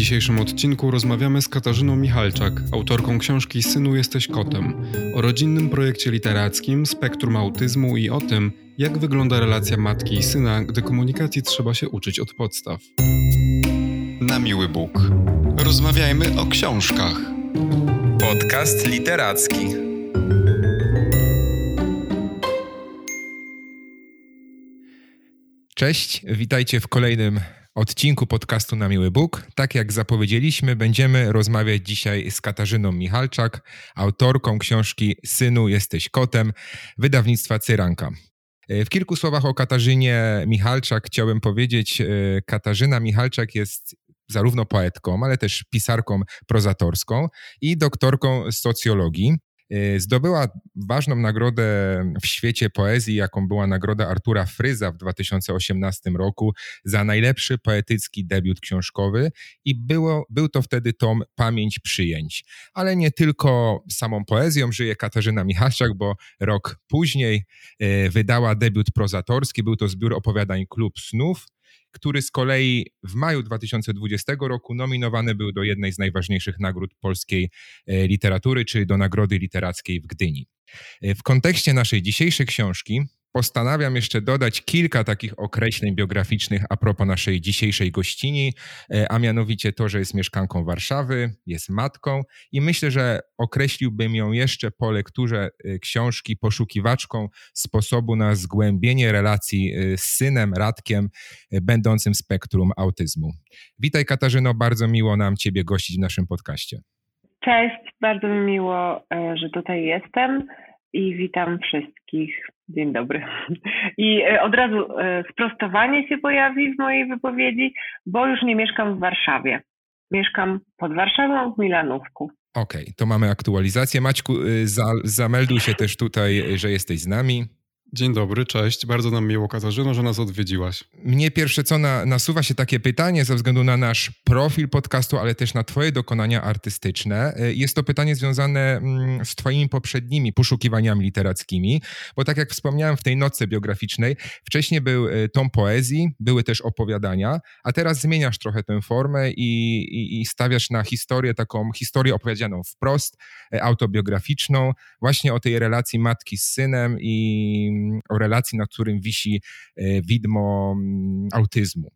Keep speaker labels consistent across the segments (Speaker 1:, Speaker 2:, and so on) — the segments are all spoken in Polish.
Speaker 1: dzisiejszym odcinku rozmawiamy z Katarzyną Michalczak, autorką książki Synu jesteś kotem, o rodzinnym projekcie literackim, spektrum autyzmu i o tym, jak wygląda relacja matki i syna, gdy komunikacji trzeba się uczyć od podstaw.
Speaker 2: Na miły Bóg. Rozmawiajmy o książkach.
Speaker 3: Podcast literacki.
Speaker 4: Cześć, witajcie w kolejnym odcinku podcastu Na Miły Bóg. Tak jak zapowiedzieliśmy, będziemy rozmawiać dzisiaj z Katarzyną Michalczak, autorką książki Synu jesteś kotem, wydawnictwa Cyranka. W kilku słowach o Katarzynie Michalczak chciałem powiedzieć. Katarzyna Michalczak jest zarówno poetką, ale też pisarką prozatorską i doktorką socjologii. Y, zdobyła ważną nagrodę w świecie poezji, jaką była nagroda Artura Fryza w 2018 roku za najlepszy poetycki debiut książkowy i było, był to wtedy tom Pamięć Przyjęć. Ale nie tylko samą poezją żyje Katarzyna Michalczak, bo rok później y, wydała debiut prozatorski, był to zbiór opowiadań Klub Snów, który z kolei w maju 2020 roku nominowany był do jednej z najważniejszych nagród polskiej e, literatury, czyli do Nagrody Literackiej w Gdyni. E, w kontekście naszej dzisiejszej książki postanawiam jeszcze dodać kilka takich określeń biograficznych a propos naszej dzisiejszej gościni, e, a mianowicie to, że jest mieszkanką Warszawy, jest matką i myślę, że określiłbym ją jeszcze po lekturze e, książki poszukiwaczką sposobu na zgłębienie relacji e, z synem Radkiem, będącym spektrum autyzmu. Witaj Katarzyno, bardzo miło nam Ciebie gościć w naszym podcaście.
Speaker 5: Cześć, bardzo mi miło, że tutaj jestem i witam wszystkich. Dzień dobry. I e, od razu e, sprostowanie się pojawi w mojej wypowiedzi, bo już nie mieszkam w Warszawie. Mieszkam pod Warszawą w Milanówku.
Speaker 4: Okej, okay, to mamy aktualizację. Maćku, y, za, zamelduj się też tutaj, że jesteś z nami.
Speaker 1: Dzień dobry, cześć. Bardzo nam miło, Katarzyno, że nas odwiedziłaś.
Speaker 4: Mnie pierwsze co na, nasuwa się takie pytanie ze względu na nasz profil podcastu, ale też na Twoje dokonania artystyczne. E, jest to pytanie związane mm, z Twoimi poprzednimi poszukiwaniami literackimi, bo tak jak wspomniałem w tej nocy biograficznej, wcześniej był e, tom poezji, były też opowiadania, a teraz zmieniasz trochę tę formę i, i, i stawiasz na historię, taką historię opowiedzianą wprost, e, autobiograficzną, właśnie o tej relacji matki z synem i o relacji, na którym wisi e, widmo mm, autyzmu.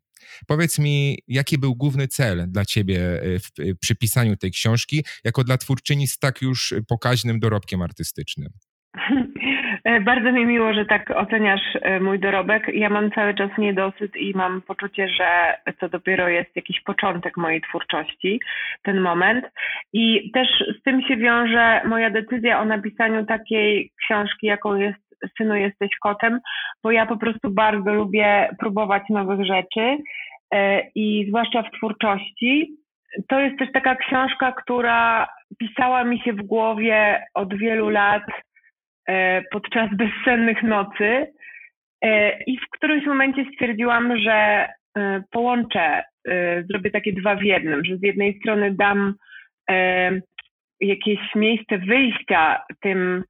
Speaker 4: Powiedz mi, jaki był główny cel dla ciebie e, w, e, przy pisaniu tej książki, jako dla twórczyni z tak już pokaźnym dorobkiem artystycznym?
Speaker 5: Bardzo mi miło, że tak oceniasz mój dorobek. Ja mam cały czas niedosyt i mam poczucie, że to dopiero jest jakiś początek mojej twórczości, ten moment. I też z tym się wiąże moja decyzja o napisaniu takiej książki, jaką jest Synu jesteś kotem, bo ja po prostu bardzo lubię próbować nowych rzeczy e, i zwłaszcza w twórczości. To jest też taka książka, która pisała mi się w głowie od wielu lat E, podczas bezsennych nocy e, i w którymś momencie stwierdziłam, że połączę, zrobię takie dwa w jednym, że z jednej strony dam jakieś miejsce wyjścia tym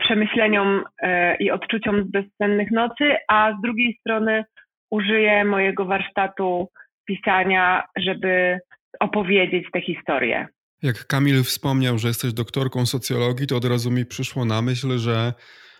Speaker 5: przemyśleniom i odczuciom z bezsennych nocy, a z drugiej strony użyję mojego warsztatu pisania, żeby opowiedzieć tę historię.
Speaker 1: Jak Kamil wspomniał, że jesteś doktorką socjologii, to od razu mi przyszło na myśl, że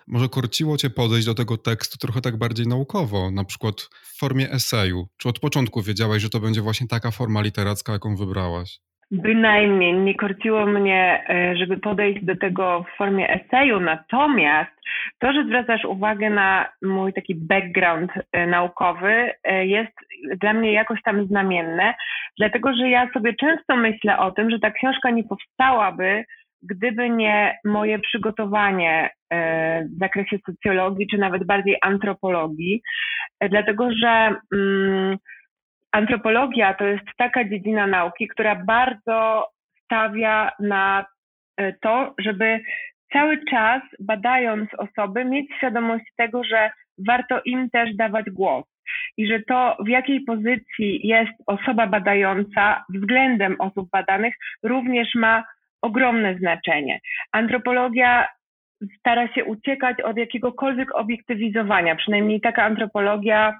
Speaker 1: może korciło cię podejść do tego tekstu trochę tak bardziej naukowo, na przykład w formie eseju. Czy od początku wiedziałaś, że to będzie właśnie taka forma literacka, jaką wybrałaś?
Speaker 5: Bynajmniej nie korciło mnie, e, żeby podejść do tego w formie eseju, natomiast to, że zwracasz uwagę na mój taki background e, naukowy, e, jest dla mnie jakoś tam znamienne, dlatego że ja sobie często myślę o tym, że ta książka nie powstałaby, gdyby nie moje przygotowanie w zakresie socjologii, czy nawet bardziej antropologii, dlatego że. Mm, antropologia to jest taka dziedzina nauki, która bardzo stawia na e, to, żeby cały czas badając osoby mieć świadomość tego, że warto im też dawać głos i że to, w jakiej pozycji jest osoba badająca względem osób badanych, również ma ogromne znaczenie. Antropologia stara się uciekać od jakiegokolwiek obiektywizowania, przynajmniej taka antropologia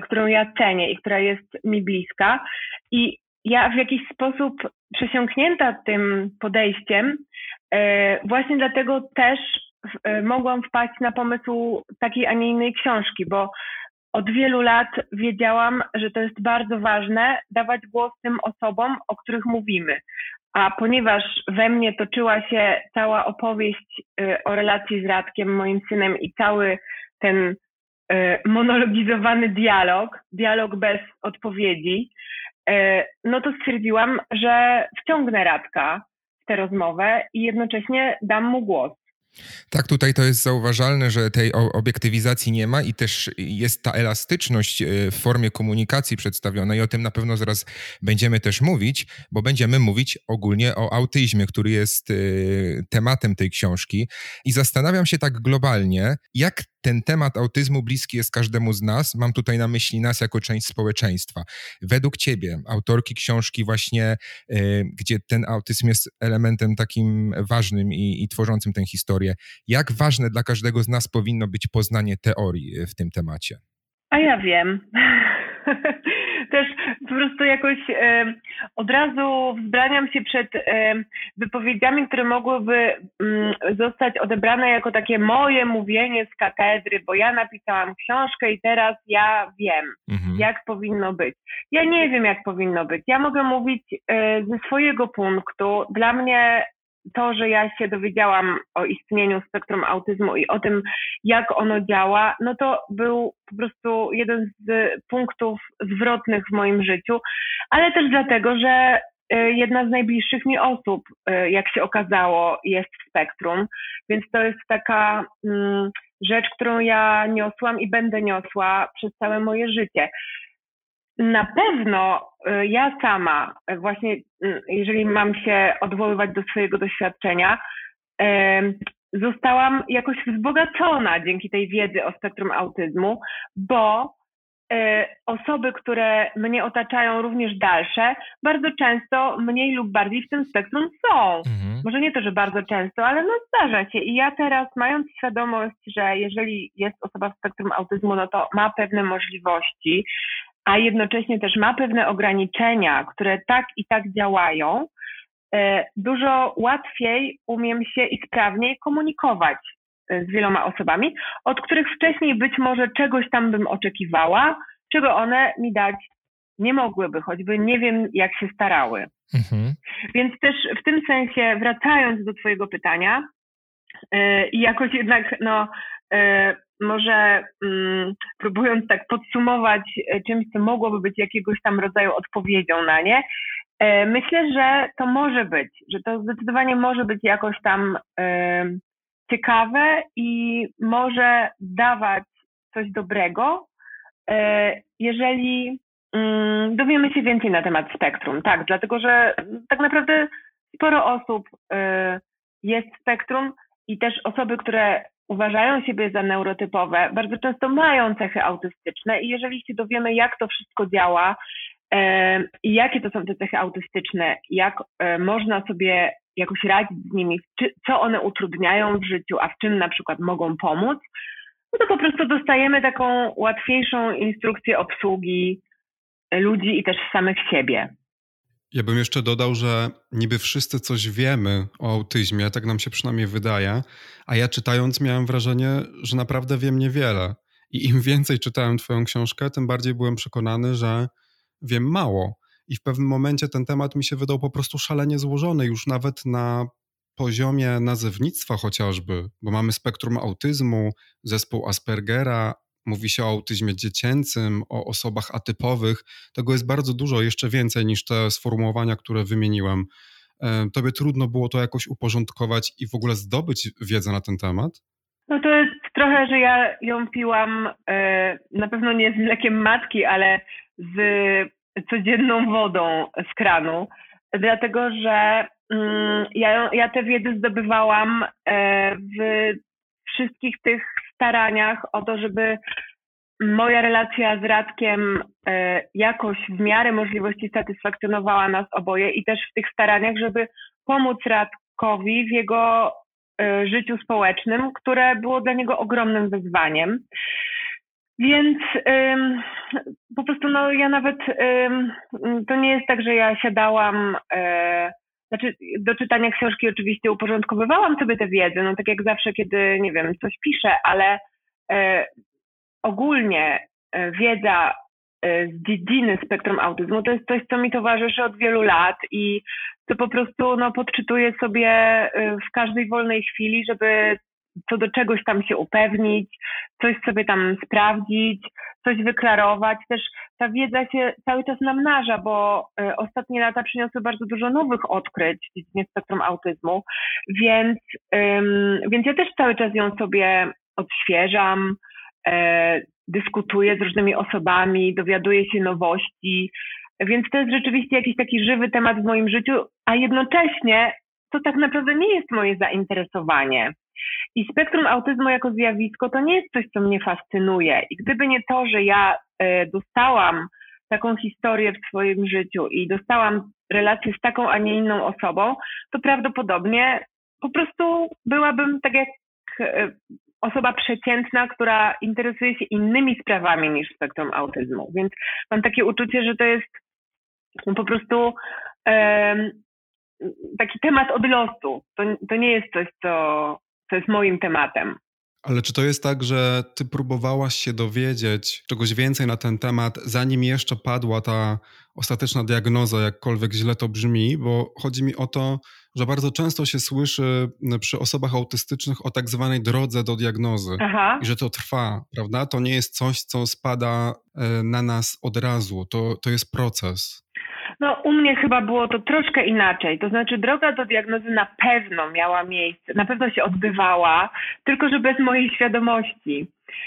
Speaker 5: którą ja cenię i która jest mi bliska. I ja w jakiś sposób przesiąknięta tym podejściem, właśnie dlatego też mogłam wpaść na pomysł takiej, a nie innej książki, bo od wielu lat wiedziałam, że to jest bardzo ważne dawać głos tym osobom, o których mówimy. A ponieważ we mnie toczyła się cała opowieść y, o relacji z Radkiem, moim synem, i cały ten monologizowany dialog, dialog bez odpowiedzi, y, no to stwierdziłam, że wciągnę Radka w tę rozmowę i jednocześnie dam mu głos.
Speaker 4: Tak, tutaj to jest zauważalne, że tej obiektywizacji nie ma i też jest ta elastyczność e, w formie komunikacji przedstawiona i o tym na pewno zaraz będziemy też mówić, bo będziemy mówić ogólnie o autyzmie, który jest e, tematem tej książki i zastanawiam się tak globalnie, jak ten temat autyzmu bliski jest każdemu z nas. Mam tutaj na myśli nas jako część społeczeństwa. Według ciebie, autorki książki właśnie, y, gdzie ten autyzm jest elementem takim ważnym i, i tworzącym tę historię, jak ważne dla każdego z nas powinno być poznanie teorii w tym temacie?
Speaker 5: A ja wiem. też po prostu jakoś e, od razu wzbraniam się przed e, wypowiedziami, które mogłyby mm, zostać odebrane jako takie moje mówienie z katedry, bo ja napisałam książkę i teraz ja wiem, mhm. jak powinno być. Ja nie wiem, jak powinno być. Ja mogę mówić e, ze swojego punktu. Dla mnie to, że ja się dowiedziałam o istnieniu spektrum autyzmu i o tym, jak ono działa, no to był po prostu jeden z punktów zwrotnych w moim życiu, ale też dlatego, że e, jedna z najbliższych mi osób, e, jak się okazało, jest w spektrum, więc to jest taka mm, rzecz, którą ja niosłam i będę niosła przez całe moje życie. Na pewno y, ja sama, właśnie y, jeżeli mam się odwoływać do swojego doświadczenia, zostałam jakoś wzbogacona dzięki tej wiedzy o spektrum autyzmu, bo y, osoby, które mnie otaczają, również dalsze, bardzo często mniej lub bardziej w tym spektrum są. Mhm. Może nie to, że bardzo często, ale no zdarza się. I ja teraz, mając świadomość, że jeżeli jest osoba w spektrum autyzmu, no to ma pewne możliwości, a jednocześnie też ma pewne ograniczenia, które tak i tak działają, e, dużo łatwiej umiem się i sprawniej komunikować e, z wieloma osobami, od których wcześniej być może czegoś tam bym oczekiwała, czego one mi dać nie mogłyby, choćby nie wiem, jak się starały. Mhm. Więc też w tym sensie, wracając do Twojego pytania, e, i jakoś jednak no, może mm, próbując tak podsumować e, czymś, co mogłoby być jakiegoś tam rodzaju odpowiedzią na nie, e, myślę, że to może być, że to zdecydowanie może być jakoś tam e, ciekawe i może dawać coś dobrego, e, jeżeli mm, dowiemy się więcej na temat spektrum. Tak, dlatego że tak naprawdę sporo osób e, jest spektrum i też osoby, które uważają siebie za neurotypowe, bardzo często mają cechy autystyczne i jeżeli się dowiemy, jak to wszystko działa e, i jakie to są te cechy autystyczne, jak e, można sobie jakoś radzić z nimi, co one utrudniają w życiu, a w czym na przykład mogą pomóc, no to po prostu dostajemy taką łatwiejszą instrukcję obsługi ludzi i też samych siebie.
Speaker 1: Ja bym jeszcze dodał, że niby wszyscy coś wiemy o autyzmie, tak nam się przynajmniej wydaje, a ja czytając miałem wrażenie, że naprawdę wiem niewiele. I im więcej czytałem Twoją książkę, tym bardziej byłem przekonany, że wiem mało. I w pewnym momencie ten temat mi się wydał po prostu szalenie złożony, już nawet na poziomie nazewnictwa chociażby, bo mamy spektrum autyzmu, zespół Aspergera, mówi się o autyzmie dziecięcym, o osobach atypowych. Tego jest bardzo dużo, jeszcze więcej niż te sformułowania, które wymieniłem. E, tobie trudno było to jakoś uporządkować i w ogóle zdobyć wiedzę na ten temat?
Speaker 5: No to jest trochę, że ja ją piłam e, na pewno nie z mlekiem matki, ale z codzienną wodą z kranu, dlatego że mm, ja, ja tę wiedzę zdobywałam e, w wszystkich tych staraniach o to, żeby moja relacja z Radkiem e, jakoś w miarę możliwości satysfakcjonowała nas oboje i też w tych staraniach, żeby pomóc Radkowi w jego e, życiu społecznym, które było dla niego ogromnym wyzwaniem. Więc ym, po prostu no ja nawet ym, to nie jest tak, że ja siadałam, e, znaczy do czytania książki oczywiście uporządkowywałam sobie tę wiedzę, no tak jak zawsze, kiedy nie wiem, coś piszę, ale e, ogólnie e, wiedza e, z dziedziny spektrum autyzmu to jest coś, co mi towarzyszy od wielu lat i co po prostu no, podczytuję sobie e, w każdej wolnej chwili, żeby co do czegoś tam się upewnić, coś sobie tam sprawdzić, coś wyklarować. Też ta wiedza się cały czas namnaża, bo y, ostatnie lata przyniosły bardzo dużo nowych odkryć w dziedzinie spektrum autyzmu, więc, ym, więc ja też cały czas ją sobie odświeżam, y, dyskutuję z różnymi osobami, dowiaduję się nowości, więc to jest rzeczywiście jakiś taki żywy temat w moim życiu, a jednocześnie to tak naprawdę nie jest moje zainteresowanie. I spektrum autyzmu jako zjawisko to nie jest coś, co mnie fascynuje. I gdyby nie to, że ja e, dostałam taką historię w swoim życiu i dostałam relację z taką, a nie inną osobą, to prawdopodobnie po prostu byłabym tak jak e, osoba przeciętna, która interesuje się innymi sprawami niż spektrum autyzmu. Więc mam takie uczucie, że to jest po prostu taki temat od losu. To, to nie jest coś, co, co jest moim tematem.
Speaker 1: Ale czy to jest tak, że ty próbowałaś się dowiedzieć czegoś więcej na ten temat, zanim jeszcze padła ta ostateczna diagnoza, jakkolwiek źle to brzmi? Bo chodzi mi o to, że bardzo często się słyszy przy osobach autystycznych o tak zwanej drodze do diagnozy Aha. i że to trwa, prawda? To nie jest coś, co spada e, na nas od razu, to, to jest proces.
Speaker 5: No, u mnie chyba było to troszkę inaczej. To znaczy, droga do diagnozy na pewno miała miejsce, na pewno się odbywała, tylko że bez mojej świadomości.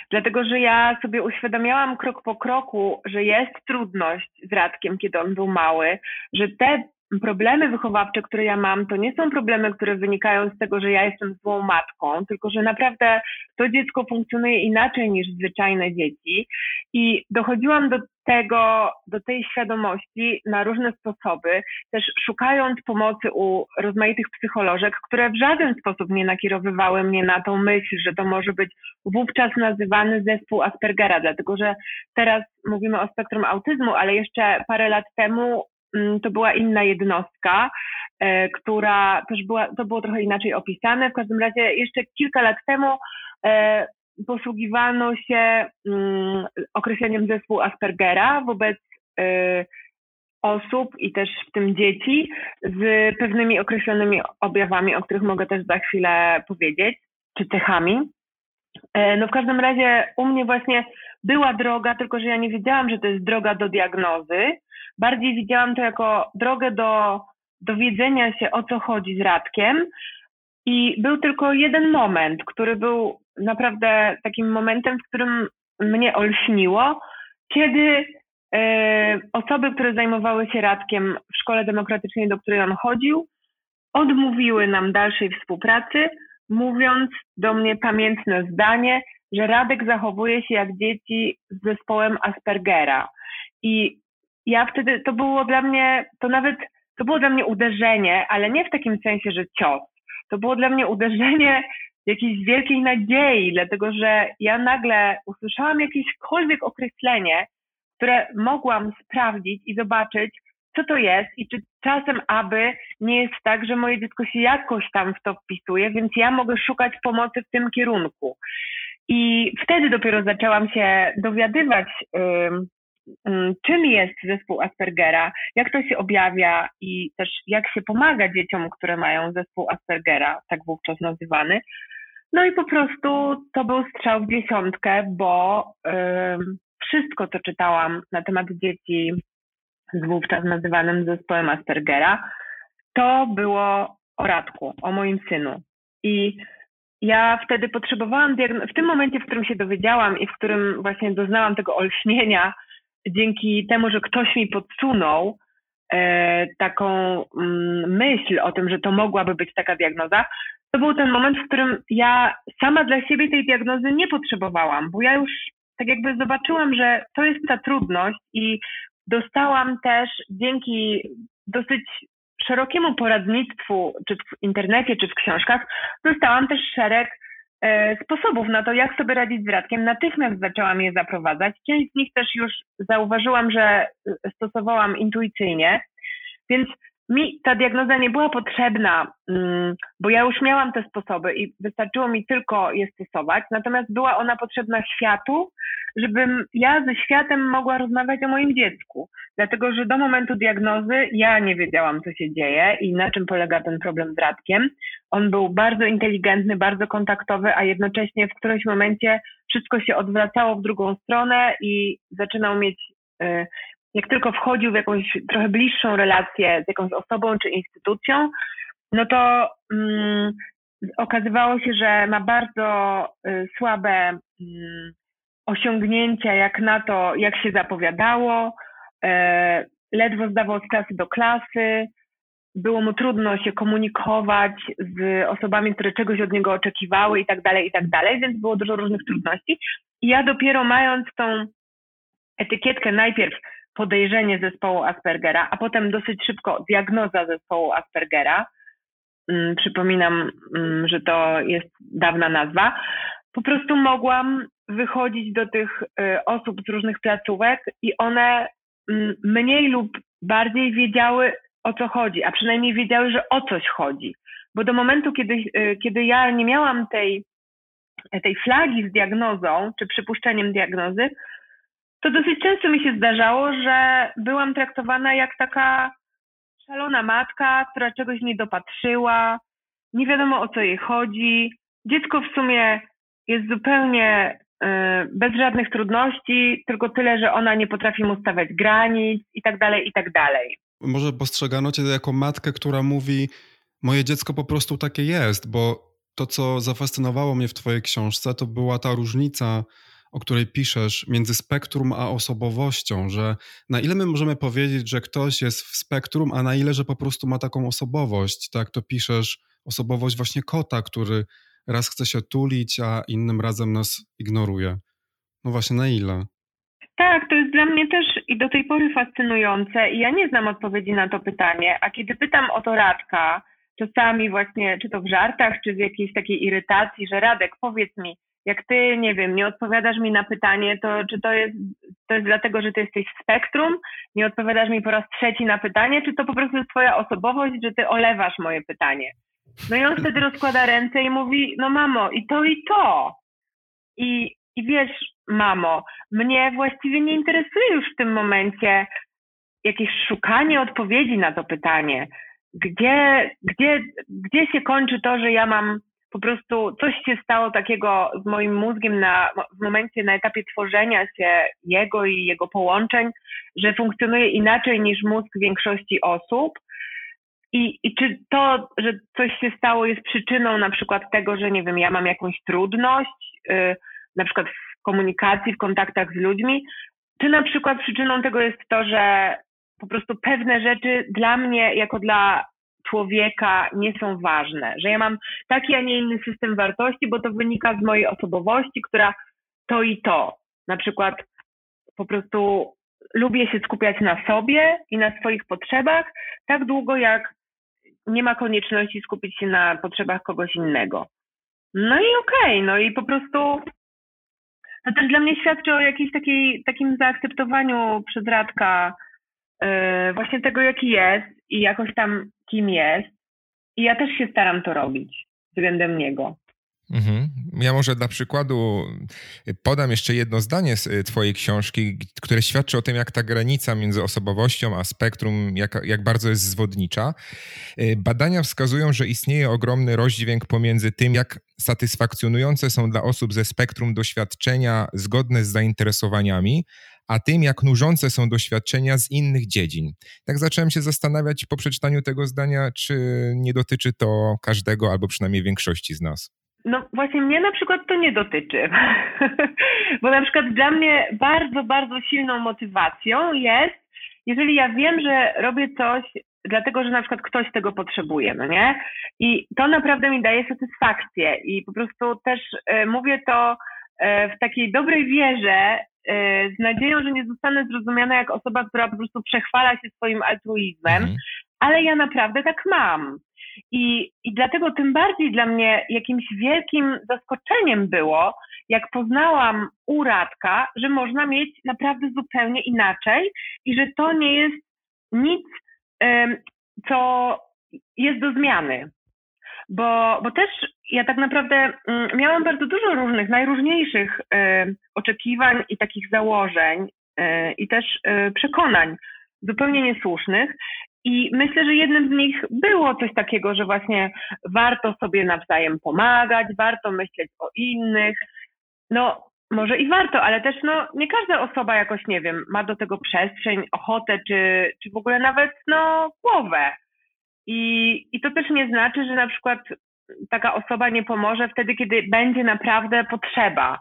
Speaker 5: Dlatego, że ja sobie uświadamiałam krok po kroku, że jest trudność z Radkiem, kiedy on był mały, że te problemy wychowawcze, które ja mam, to nie są problemy, które wynikają z tego, że ja jestem złą matką, tylko że naprawdę to dziecko funkcjonuje inaczej niż zwyczajne dzieci. I dochodziłam do tego, do tej świadomości na różne sposoby, też szukając pomocy u rozmaitych psycholożek, które w żaden sposób nie nakierowywały mnie na tą myśl, że to może być wówczas nazywany zespół Aspergera, dlatego że teraz mówimy o spektrum autyzmu, ale jeszcze parę lat temu to była inna jednostka, e, która też była, to było trochę inaczej opisane. W każdym razie jeszcze kilka lat temu e, posługiwano się mm, określeniem zespół Aspergera wobec e, osób i też w tym dzieci z pewnymi określonymi objawami, o których mogę też za chwilę powiedzieć, czy cechami. No w każdym razie u mnie właśnie była droga, tylko że ja nie wiedziałam, że to jest droga do diagnozy, Bardziej widziałam to jako drogę do dowiedzenia się, o co chodzi z Radkiem. I był tylko jeden moment, który był naprawdę takim momentem, w którym mnie olśniło, kiedy e, osoby, które zajmowały się Radkiem w szkole demokratycznej, do której on chodził, odmówiły nam dalszej współpracy, mówiąc do mnie pamiętne zdanie, że Radek zachowuje się jak dzieci z zespołem Aspergera. I ja wtedy, to było dla mnie, to nawet, to było dla mnie uderzenie, ale nie w takim sensie, że cios. To było dla mnie uderzenie jakiejś wielkiej nadziei, dlatego że ja nagle usłyszałam jakiekolwiek określenie, które mogłam sprawdzić i zobaczyć, co to jest i czy czasem aby nie jest tak, że moje dziecko się jakoś tam w to wpisuje, więc ja mogę szukać pomocy w tym kierunku. I wtedy dopiero zaczęłam się dowiadywać czym jest zespół Aspergera, jak to się objawia i też jak się pomaga dzieciom, które mają zespół Aspergera, tak wówczas nazywany. No i po prostu to był strzał w dziesiątkę, bo wszystko, co czytałam na temat dzieci z wówczas nazywanym zespołem Aspergera, to było o Radku, o moim synu. I ja wtedy potrzebowałam w tym momencie, w którym się dowiedziałam i w którym właśnie doznałam tego olśnienia, dzięki temu, że ktoś mi podsunął e, taką mm, myśl o tym, że to mogłaby być taka diagnoza, to był ten moment, w którym ja sama dla siebie tej diagnozy nie potrzebowałam, bo ja już tak jakby zobaczyłam, że to jest ta trudność i dostałam też dzięki dosyć szerokiemu poradnictwu, czy w internecie, czy w książkach, dostałam też szereg sposobów na to, jak sobie radzić z radkiem. Natychmiast zaczęłam je zaprowadzać. Część z nich też już zauważyłam, że stosowałam intuicyjnie, więc mi ta diagnoza nie była potrzebna, mm, bo ja już miałam te sposoby i wystarczyło mi tylko je stosować, natomiast była ona potrzebna światu, żebym ja ze światem mogła rozmawiać o moim dziecku. Dlatego, że do momentu diagnozy ja nie wiedziałam, co się dzieje i na czym polega ten problem z Radkiem. On był bardzo inteligentny, bardzo kontaktowy, a jednocześnie w którymś momencie wszystko się odwracało w drugą stronę i zaczynał mieć y, jak tylko wchodził w jakąś trochę bliższą relację z jakąś osobą czy instytucją, no to mm, okazywało się, że ma bardzo y, słabe y, osiągnięcia jak na to, jak się zapowiadało, y, ledwo zdawał z klasy do klasy, było mu trudno się komunikować z osobami, które czegoś od niego oczekiwały i tak dalej, i tak dalej, więc było dużo różnych trudności. I ja dopiero mając tą etykietkę najpierw podejrzenie zespołu Aspergera, a potem dosyć szybko diagnoza zespołu Aspergera. Mm, przypominam, mm, że to jest dawna nazwa. Po prostu mogłam wychodzić do tych y, osób z różnych placówek i one mm, mniej lub bardziej wiedziały o co chodzi, a przynajmniej wiedziały, że o coś chodzi. Bo do momentu, kiedy, y, kiedy ja nie miałam tej, tej flagi z diagnozą, czy przypuszczeniem diagnozy, to dosyć często mi się zdarzało, że byłam traktowana jak taka szalona matka, która czegoś nie dopatrzyła, nie wiadomo o co jej chodzi. Dziecko w sumie jest zupełnie y, bez żadnych trudności, tylko tyle, że ona nie potrafi mu stawiać granic i tak dalej, i tak dalej.
Speaker 1: Może postrzegano cię jako matkę, która mówi: Moje dziecko po prostu takie jest, bo to, co zafascynowało mnie w Twojej książce, to była ta różnica o której piszesz, między spektrum a osobowością, że na ile my możemy powiedzieć, że ktoś jest w spektrum, a na ile, że po prostu ma taką osobowość, tak to piszesz, osobowość właśnie kota, który raz chce się tulić, a innym razem nas ignoruje. No właśnie, na ile?
Speaker 5: Tak, to jest dla mnie też i do tej pory fascynujące i ja nie znam odpowiedzi na to pytanie, a kiedy pytam o to Radka, czasami właśnie, czy to w żartach, czy w jakiejś takiej irytacji, że Radek, powiedz mi, jak ty, nie wiem, nie odpowiadasz mi na pytanie, to czy to jest, to jest dlatego, że ty jesteś w spektrum, nie odpowiadasz mi po raz trzeci na pytanie, czy to po prostu jest twoja osobowość, że ty olewasz moje pytanie. No i on wtedy rozkłada ręce i mówi, no mamo, i to, i to. I, i wiesz, mamo, mnie właściwie nie interesuje już w tym momencie jakieś szukanie odpowiedzi na to pytanie. Gdzie, gdzie, gdzie się kończy to, że ja mam po prostu coś się stało takiego z moim mózgiem na, w momencie, na etapie tworzenia się jego i jego połączeń, że funkcjonuje inaczej niż mózg większości osób. I, I czy to, że coś się stało, jest przyczyną na przykład tego, że nie wiem, ja mam jakąś trudność, yy, na przykład w komunikacji, w kontaktach z ludźmi, czy na przykład przyczyną tego jest to, że po prostu pewne rzeczy dla mnie, jako dla człowieka nie są ważne, że ja mam taki, a nie inny system wartości, bo to wynika z mojej osobowości, która to i to. Na przykład po prostu lubię się skupiać na sobie i na swoich potrzebach, tak długo jak nie ma konieczności skupić się na potrzebach kogoś innego. No i okej, okay, no i po prostu to też dla mnie świadczy o jakiejś takiej, takim zaakceptowaniu przez Radka yy, właśnie tego, jaki jest i jakoś tam kim jest. I ja też się staram to robić względem niego.
Speaker 4: Mhm. Ja może dla przykładu podam jeszcze jedno zdanie z y, Twojej książki, które świadczy o tym, jak ta granica między osobowością a spektrum, jak, jak bardzo jest zwodnicza. Y, badania wskazują, że istnieje ogromny rozdźwięk pomiędzy tym, jak satysfakcjonujące są dla osób ze spektrum doświadczenia zgodne z zainteresowaniami, a tym, jak nużące są doświadczenia z innych dziedzin. Tak zacząłem się zastanawiać po przeczytaniu tego zdania, czy nie dotyczy to każdego albo przynajmniej większości z nas.
Speaker 5: No właśnie mnie na przykład to nie dotyczy, bo na przykład dla mnie bardzo, bardzo silną motywacją jest, jeżeli ja wiem, że robię coś dlatego, że na przykład ktoś tego potrzebuje, no nie? I to naprawdę mi daje satysfakcję i po prostu też y, mówię to y, w takiej dobrej wierze, z nadzieją, że nie zostanę zrozumiana jak osoba, która po prostu przechwala się swoim altruizmem, mhm. ale ja naprawdę tak mam. I, I dlatego tym bardziej dla mnie jakimś wielkim zaskoczeniem było, jak poznałam u Radka, że można mieć naprawdę zupełnie inaczej i że to nie jest nic, co jest do zmiany. Bo, bo też ja tak naprawdę mm, miałam bardzo dużo różnych, najróżniejszych oczekiwań i takich założeń e, i też e, przekonań zupełnie niesłusznych. I myślę, że jednym z nich było coś takiego, że właśnie warto sobie nawzajem pomagać, warto myśleć o innych. No, może i warto, ale też no, nie każda osoba jakoś, nie wiem, ma do tego przestrzeń, ochotę, czy, czy w ogóle nawet no, głowę. I, I to też nie znaczy, że na przykład taka osoba nie pomoże wtedy, kiedy będzie naprawdę potrzeba.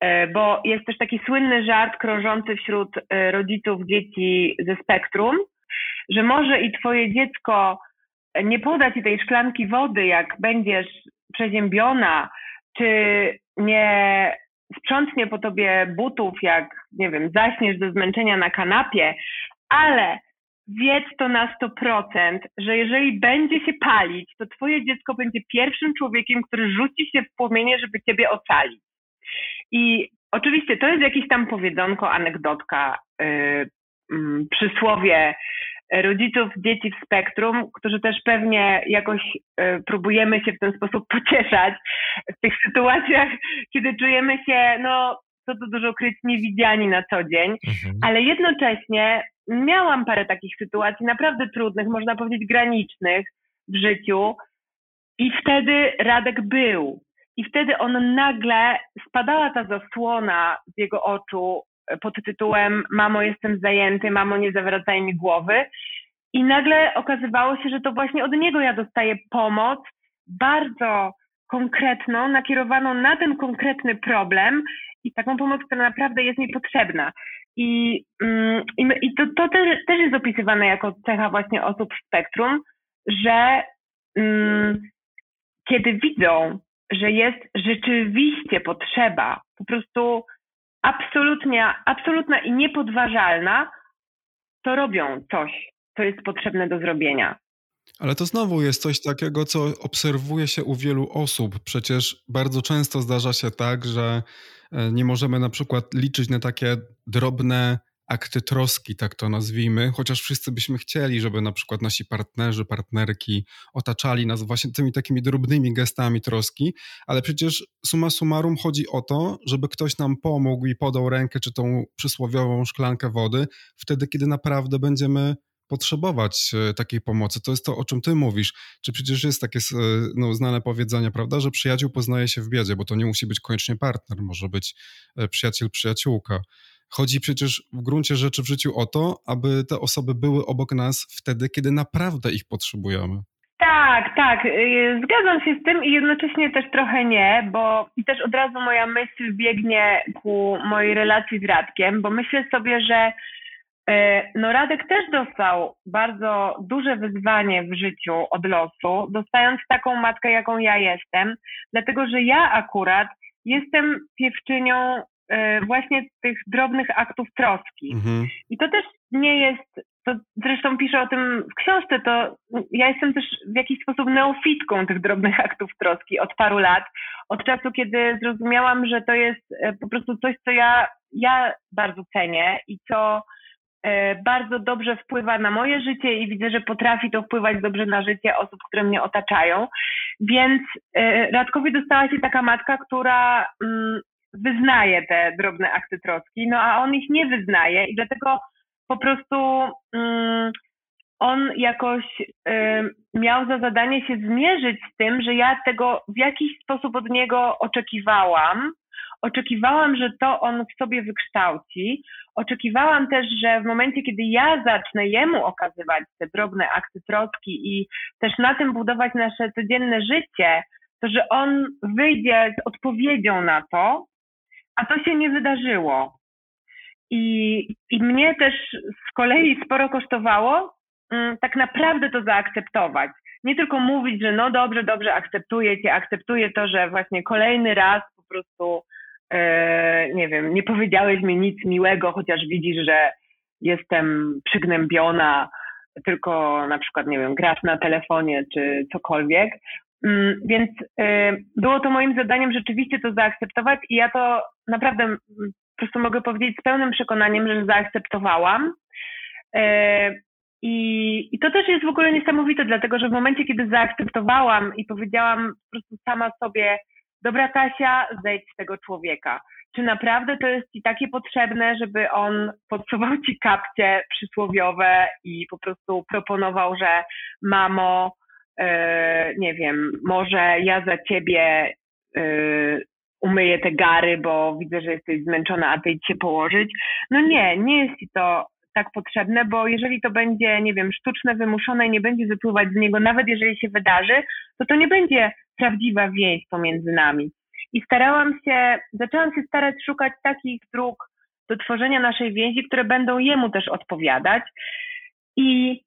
Speaker 5: E, bo jest też taki słynny żart krążący wśród e, rodziców dzieci ze spektrum, że może i twoje dziecko nie poda ci tej szklanki wody, jak będziesz przeziębiona, czy nie sprzątnie po tobie butów, jak, nie wiem, zaśniesz do zmęczenia na kanapie, ale wiedz to na 100%, że jeżeli będzie się palić, to twoje dziecko będzie pierwszym człowiekiem, który rzuci się w płomienie, żeby ciebie ocalić. I oczywiście to jest jakieś tam powiedzonko, anegdotka, yy, yy, przysłowie rodziców dzieci w spektrum, którzy też pewnie jakoś yy, próbujemy się w ten sposób pocieszać w tych sytuacjach, kiedy czujemy się, no, co tu dużo kryć, niewidziani na co dzień, mhm. ale jednocześnie miałam parę takich sytuacji naprawdę trudnych, można powiedzieć granicznych w życiu i wtedy Radek był. I wtedy on nagle spadała ta zasłona z jego oczu pod tytułem Mamo, jestem zajęty, mamo, nie zawracaj mi głowy. I nagle okazywało się, że to właśnie od niego ja dostaję pomoc bardzo konkretną, nakierowaną na ten konkretny problem i taką pomoc, która naprawdę jest mi potrzebna. I, mm, i, to, to też, też jest opisywane jako cecha właśnie osób w spektrum, że mm, kiedy widzą, że jest rzeczywiście potrzeba, po prostu absolutnie, absolutna i niepodważalna, to robią coś, co jest potrzebne do zrobienia.
Speaker 1: Ale to znowu jest coś takiego, co obserwuje się u wielu osób. Przecież bardzo często zdarza się tak, że e, nie możemy na przykład liczyć na takie drobne akty troski, tak to nazwijmy, chociaż wszyscy byśmy chcieli, żeby na przykład nasi partnerzy, partnerki otaczali nas właśnie tymi takimi drobnymi gestami troski, ale przecież summa summarum chodzi o to, żeby ktoś nam pomógł i podał rękę, czy tą przysłowiową szklankę wody, wtedy, kiedy naprawdę będziemy potrzebować e, takiej pomocy. To jest to, o czym ty mówisz. Czy przecież jest takie e, no, znane powiedzenie, prawda, że przyjaciół poznaje się w biedzie, bo to nie musi być koniecznie partner, może być e, przyjaciel, przyjaciółka. Chodzi przecież w gruncie rzeczy w życiu o to, aby te osoby były obok nas wtedy, kiedy naprawdę ich potrzebujemy.
Speaker 5: Tak, tak, zgadzam się z tym i jednocześnie też trochę nie, bo i też od razu moja myśl biegnie ku mojej relacji z Radkiem, bo myślę sobie, że no Radek też dostał bardzo duże wyzwanie w życiu od losu, dostając taką matkę, jaką ja jestem, dlatego że ja akurat jestem piewczynią E, właśnie tych drobnych aktów troski. Mhm. I to też nie jest, to zresztą piszę o tym w książce, to ja jestem też w jakiś sposób neofitką tych drobnych aktów troski od paru lat, od czasu, kiedy zrozumiałam, że to jest e, po prostu coś, co ja, ja bardzo cenię i co e, bardzo dobrze wpływa na moje życie i widzę, że potrafi to wpływać dobrze na życie osób, które mnie otaczają. Więc Radkowi dostała się taka matka, która mm, wyznaje te drobne akty troski, no a on ich nie wyznaje i dlatego po prostu um, on jakoś um, miał za zadanie się zmierzyć z tym, że ja tego w jakiś sposób od niego oczekiwałam. Oczekiwałam, że to on w sobie wykształci. Oczekiwałam też, że w momencie, kiedy ja zacznę jemu okazywać te drobne akty troski i też na tym budować nasze codzienne życie, to że on wyjdzie z odpowiedzią na to, a to się nie wydarzyło. I, I mnie też z kolei sporo kosztowało mm, tak naprawdę to zaakceptować. Nie tylko mówić, że no dobrze, dobrze, akceptuję cię, akceptuję to, że właśnie kolejny raz po prostu, nie wiem, nie powiedziałeś mi nic miłego, chociaż widzisz, że jestem przygnębiona tylko na przykład, nie wiem, grasz na telefonie czy cokolwiek. Mm, więc y, było to moim zadaniem rzeczywiście to zaakceptować i ja to naprawdę mm, po prostu mogę powiedzieć z pełnym przekonaniem, że zaakceptowałam. Y, I, I to też jest w ogóle niesamowite, dlatego że w momencie, kiedy zaakceptowałam i powiedziałam po prostu sama sobie, dobra Tasia, zejdź z tego człowieka. Czy naprawdę to jest ci takie potrzebne, żeby on podsuwał ci kapcie przysłowiowe i po prostu proponował, że mamo, E, nie wiem, może ja za ciebie e, umyję te gary, bo widzę, że jesteś zmęczona, a ty idź się położyć. No nie, nie jest ci to tak potrzebne, bo jeżeli to będzie, nie wiem, sztuczne, wymuszone i nie będzie wypływać z niego, nawet jeżeli się wydarzy, to to nie będzie prawdziwa więź pomiędzy nami. I starałam się, zaczęłam się starać szukać takich dróg do tworzenia naszej więzi, które będą jemu też odpowiadać. I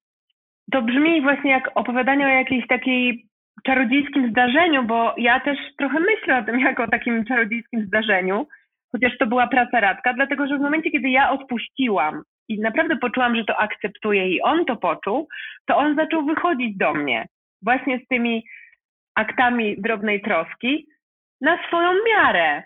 Speaker 5: to brzmi właśnie jak opowiadanie o jakiejś takiej czarodziejskim zdarzeniu, bo ja też trochę myślę o tym jako o takim czarodziejskim zdarzeniu, chociaż to była praca radka, dlatego że w momencie, kiedy ja odpuściłam i naprawdę poczułam, że to akceptuję i on to poczuł, to on zaczął wychodzić do mnie właśnie z tymi aktami drobnej troski na swoją miarę.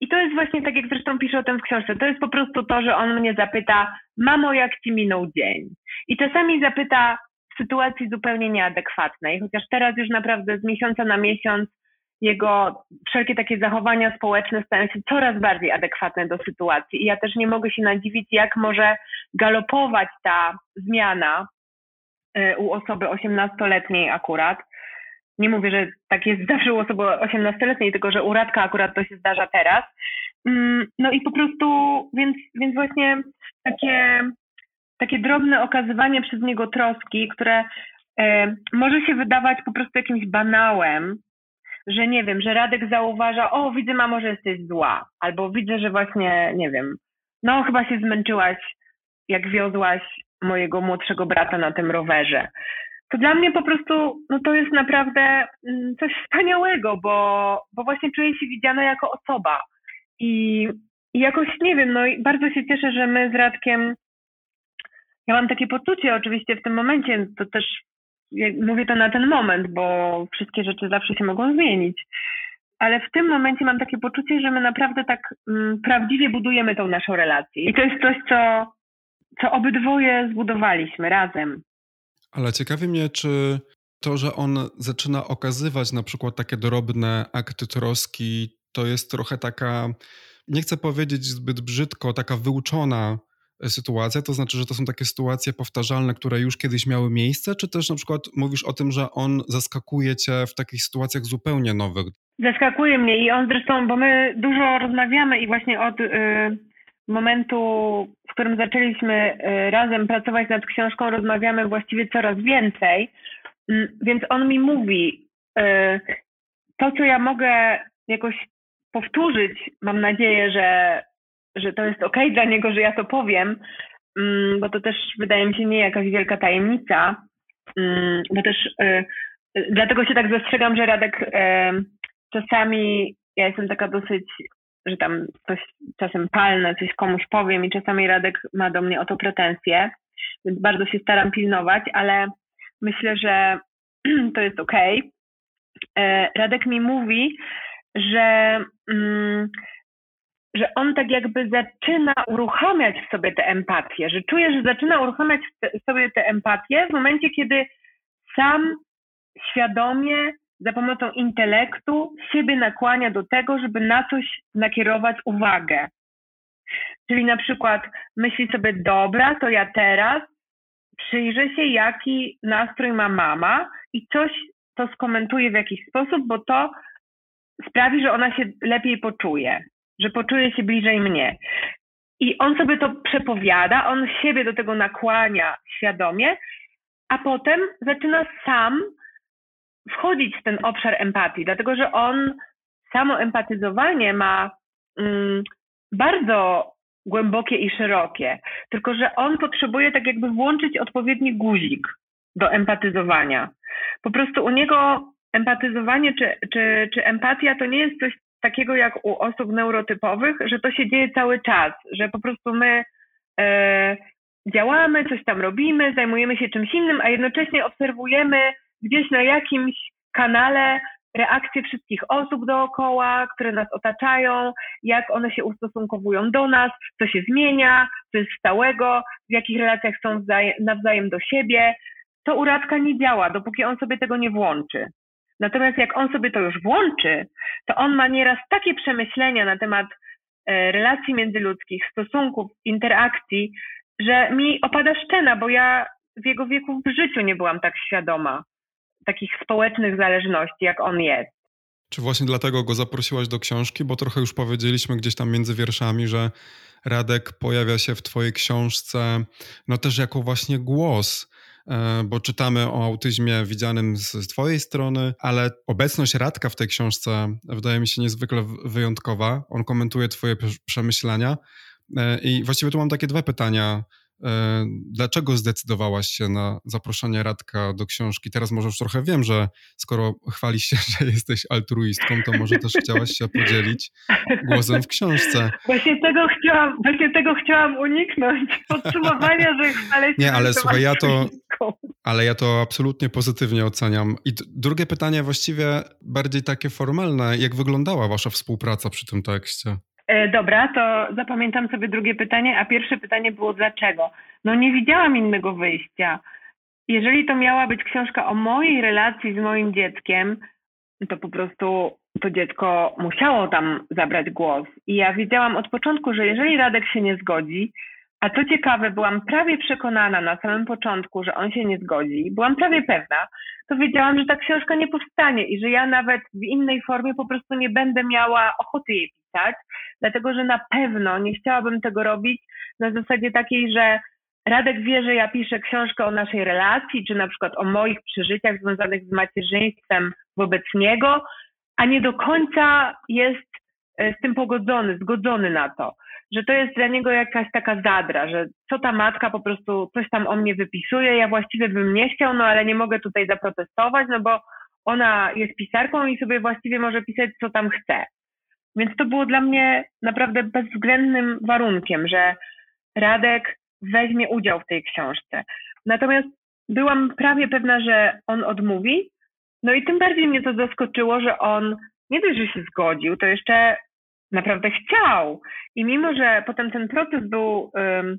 Speaker 5: I to jest właśnie tak, jak zresztą piszę o tym w książce. To jest po prostu to, że on mnie zapyta, mamo, jak ci minął dzień? I czasami zapyta, sytuacji zupełnie nieadekwatnej, chociaż teraz już naprawdę z miesiąca na miesiąc jego wszelkie takie zachowania społeczne stają się coraz bardziej adekwatne do sytuacji. I ja też nie mogę się nadziwić, jak może galopować ta zmiana y, u osoby 18-letniej akurat. Nie mówię, że tak jest zawsze u osoby 18-letniej, tylko że u Radka akurat to się zdarza teraz. Mm, no i po prostu, więc, więc właśnie takie takie drobne okazywanie przez niego troski, które e, może się wydawać po prostu jakimś banałem, że nie wiem, że Radek zauważa, o widzę mamo, że jesteś zła, albo widzę, że właśnie, nie wiem, no chyba się zmęczyłaś, jak wiozłaś mojego młodszego brata na tym rowerze. To dla mnie po prostu, no to jest naprawdę mm, coś wspaniałego, bo, bo właśnie czuję się widziana jako osoba. I, I jakoś, nie wiem, no i bardzo się cieszę, że my z Radkiem ja mam takie poczucie oczywiście w tym momencie, to też mówię to na ten moment, bo wszystkie rzeczy zawsze się mogą zmienić. Ale w tym momencie mam takie poczucie, że my naprawdę tak mm, prawdziwie budujemy tą naszą relację. I to jest coś, co, co obydwoje zbudowaliśmy razem.
Speaker 1: Ale ciekawi mnie, czy to, że on zaczyna okazywać na przykład takie drobne akty troski, to jest trochę taka, nie chcę powiedzieć zbyt brzydko, taka wyuczona sytuacja, to znaczy, że to są takie sytuacje powtarzalne, które już kiedyś miały miejsce, czy też na przykład mówisz o tym, że on zaskakuje cię w takich sytuacjach zupełnie nowych?
Speaker 5: Zaskakuje mnie i on zresztą, bo my dużo rozmawiamy i właśnie od y, momentu, w którym zaczęliśmy y, razem pracować nad książką, rozmawiamy właściwie coraz więcej, y, więc on mi mówi, y, to co ja mogę jakoś powtórzyć, mam nadzieję, że że to jest okej okay dla niego, że ja to powiem, mm, bo to też wydaje mi się nie jakaś wielka tajemnica, mm, bo też y, y, dlatego się tak zastrzegam, że Radek y, czasami ja jestem taka dosyć, że tam coś czasem palne, coś komuś powiem i czasami Radek ma do mnie o to pretensje, więc bardzo się staram pilnować, ale myślę, że to jest okej. Okay. Radek mi mówi, że mm, że on tak jakby zaczyna uruchamiać w sobie tę empatię, że czuje, że zaczyna uruchamiać w sobie tę empatię w momencie, kiedy sam świadomie za pomocą intelektu siebie nakłania do tego, żeby na coś nakierować uwagę. Czyli na przykład myśli sobie, dobra, to ja teraz przyjrzę się, jaki nastrój ma mama i coś to skomentuję w jakiś sposób, bo to sprawi, że ona się lepiej poczuje że poczuje się bliżej mnie. I on sobie to przepowiada, on siebie do tego nakłania świadomie, a potem zaczyna sam wchodzić w ten obszar empatii, dlatego że on samo empatyzowanie ma mm, bardzo głębokie i szerokie, tylko że on potrzebuje tak jakby włączyć odpowiedni guzik do empatyzowania. Po prostu u niego empatyzowanie czy, czy, czy empatia to nie jest coś takiego jak u osób neurotypowych, że to się dzieje cały czas, że po prostu my e, działamy, coś tam robimy, zajmujemy się czymś innym, a jednocześnie obserwujemy gdzieś na jakimś kanale reakcje wszystkich osób dookoła, które nas otaczają, jak one się ustosunkowują do nas, co się zmienia, co jest stałego, w jakich relacjach są nawzajem do siebie. To u Radka nie działa, dopóki on sobie tego nie włączy. Natomiast jak on sobie to już włączy, to on ma nieraz takie przemyślenia na temat e, relacji międzyludzkich, stosunków, interakcji, że mi opada szczena, bo ja w jego wieku w życiu nie byłam tak świadoma takich społecznych zależności, jak on jest.
Speaker 1: Czy właśnie dlatego go zaprosiłaś do książki? Bo trochę już powiedzieliśmy gdzieś tam między wierszami, że Radek pojawia się w Twojej książce, no też jako właśnie głos, bo czytamy o autyzmie widzianym z Twojej strony, ale obecność Radka w tej książce wydaje mi się niezwykle wyjątkowa. On komentuje Twoje przemyślenia. E, I właściwie tu mam takie dwa pytania E, dlaczego zdecydowałaś się na zaproszenie Radka do książki? Teraz może już trochę wiem, że skoro chwalisz się, że jesteś altruistką, to może też chciałaś się podzielić głosem w książce.
Speaker 5: Właśnie tego chciałam, właśnie tego chciałam uniknąć. Podsumowania, że chwalę się.
Speaker 1: Nie, ale słuchaj, ja to, ale ja to absolutnie pozytywnie oceniam. I drugie pytanie właściwie bardziej takie formalne. Jak wyglądała wasza współpraca przy tym tekście?
Speaker 5: E, dobra, to zapamiętam sobie drugie pytanie, a pierwsze pytanie było dlaczego? No nie widziałam innego wyjścia. Jeżeli to miała być książka o mojej relacji z moim dzieckiem, to po prostu to dziecko musiało tam zabrać głos. I ja wiedziałam od początku, że jeżeli Radek się nie zgodzi, a co ciekawe, byłam prawie przekonana na samym początku, że on się nie zgodzi, byłam prawie pewna, to wiedziałam, że ta książka nie powstanie i że ja nawet w innej formie po prostu nie będę miała ochoty jej pisać, dlatego że na pewno nie chciałabym tego robić na zasadzie takiej, że Radek wie, że ja piszę książkę o naszej relacji, czy na przykład o moich przeżyciach związanych z macierzyństwem wobec niego, a nie do końca jest e, z tym pogodzony, zgodzony na to że to jest dla niego jakaś taka zadra, że co ta matka po prostu coś tam o mnie wypisuje, ja właściwie bym nie chciał, no ale nie mogę tutaj zaprotestować, no bo ona jest pisarką i sobie właściwie może pisać, co tam chce. Więc to było dla mnie naprawdę bezwzględnym warunkiem, że Radek weźmie udział w tej książce. Natomiast byłam prawie pewna, że on odmówi. No i tym bardziej mnie to zaskoczyło, że on nie dość, że się zgodził, to jeszcze naprawdę chciał. I mimo, że potem ten proces był um,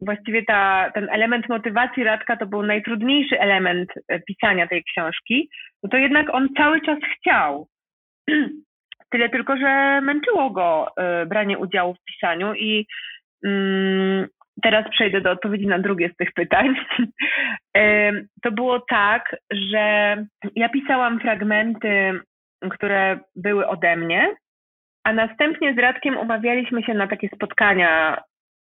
Speaker 5: właściwie ta, ten element motywacji Radka to był najtrudniejszy element e, pisania tej książki, no to jednak on cały czas chciał. Tyle tylko, że męczyło go y, branie udziału w pisaniu i y, teraz przejdę do odpowiedzi na drugie z tych pytań. y, to było tak, że ja pisałam fragmenty, które były ode mnie a następnie z Radkiem umawialiśmy się na takie spotkania.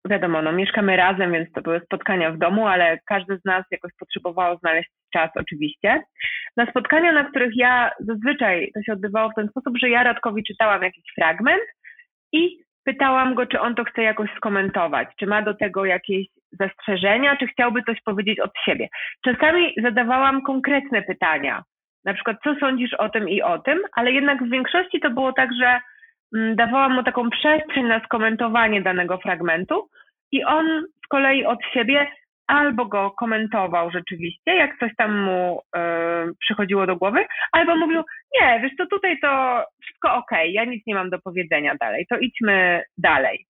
Speaker 5: Wiadomo, no, mieszkamy razem, więc to były spotkania w domu, ale każdy z nas jakoś potrzebowało znaleźć czas, oczywiście. Na spotkania, na których ja zazwyczaj to się odbywało w ten sposób, że ja Radkowi czytałam jakiś fragment i pytałam go, czy on to chce jakoś skomentować, czy ma do tego jakieś zastrzeżenia, czy chciałby coś powiedzieć od siebie. Czasami zadawałam konkretne pytania, na przykład, co sądzisz o tym i o tym, ale jednak w większości to było tak, że Mm, dawałam mu taką przestrzeń na skomentowanie danego fragmentu i on z kolei od siebie albo go komentował rzeczywiście, jak coś tam mu y, przychodziło do głowy, albo mówił, nie, wiesz to tutaj to wszystko ok, ja nic nie mam do powiedzenia dalej, to idźmy dalej.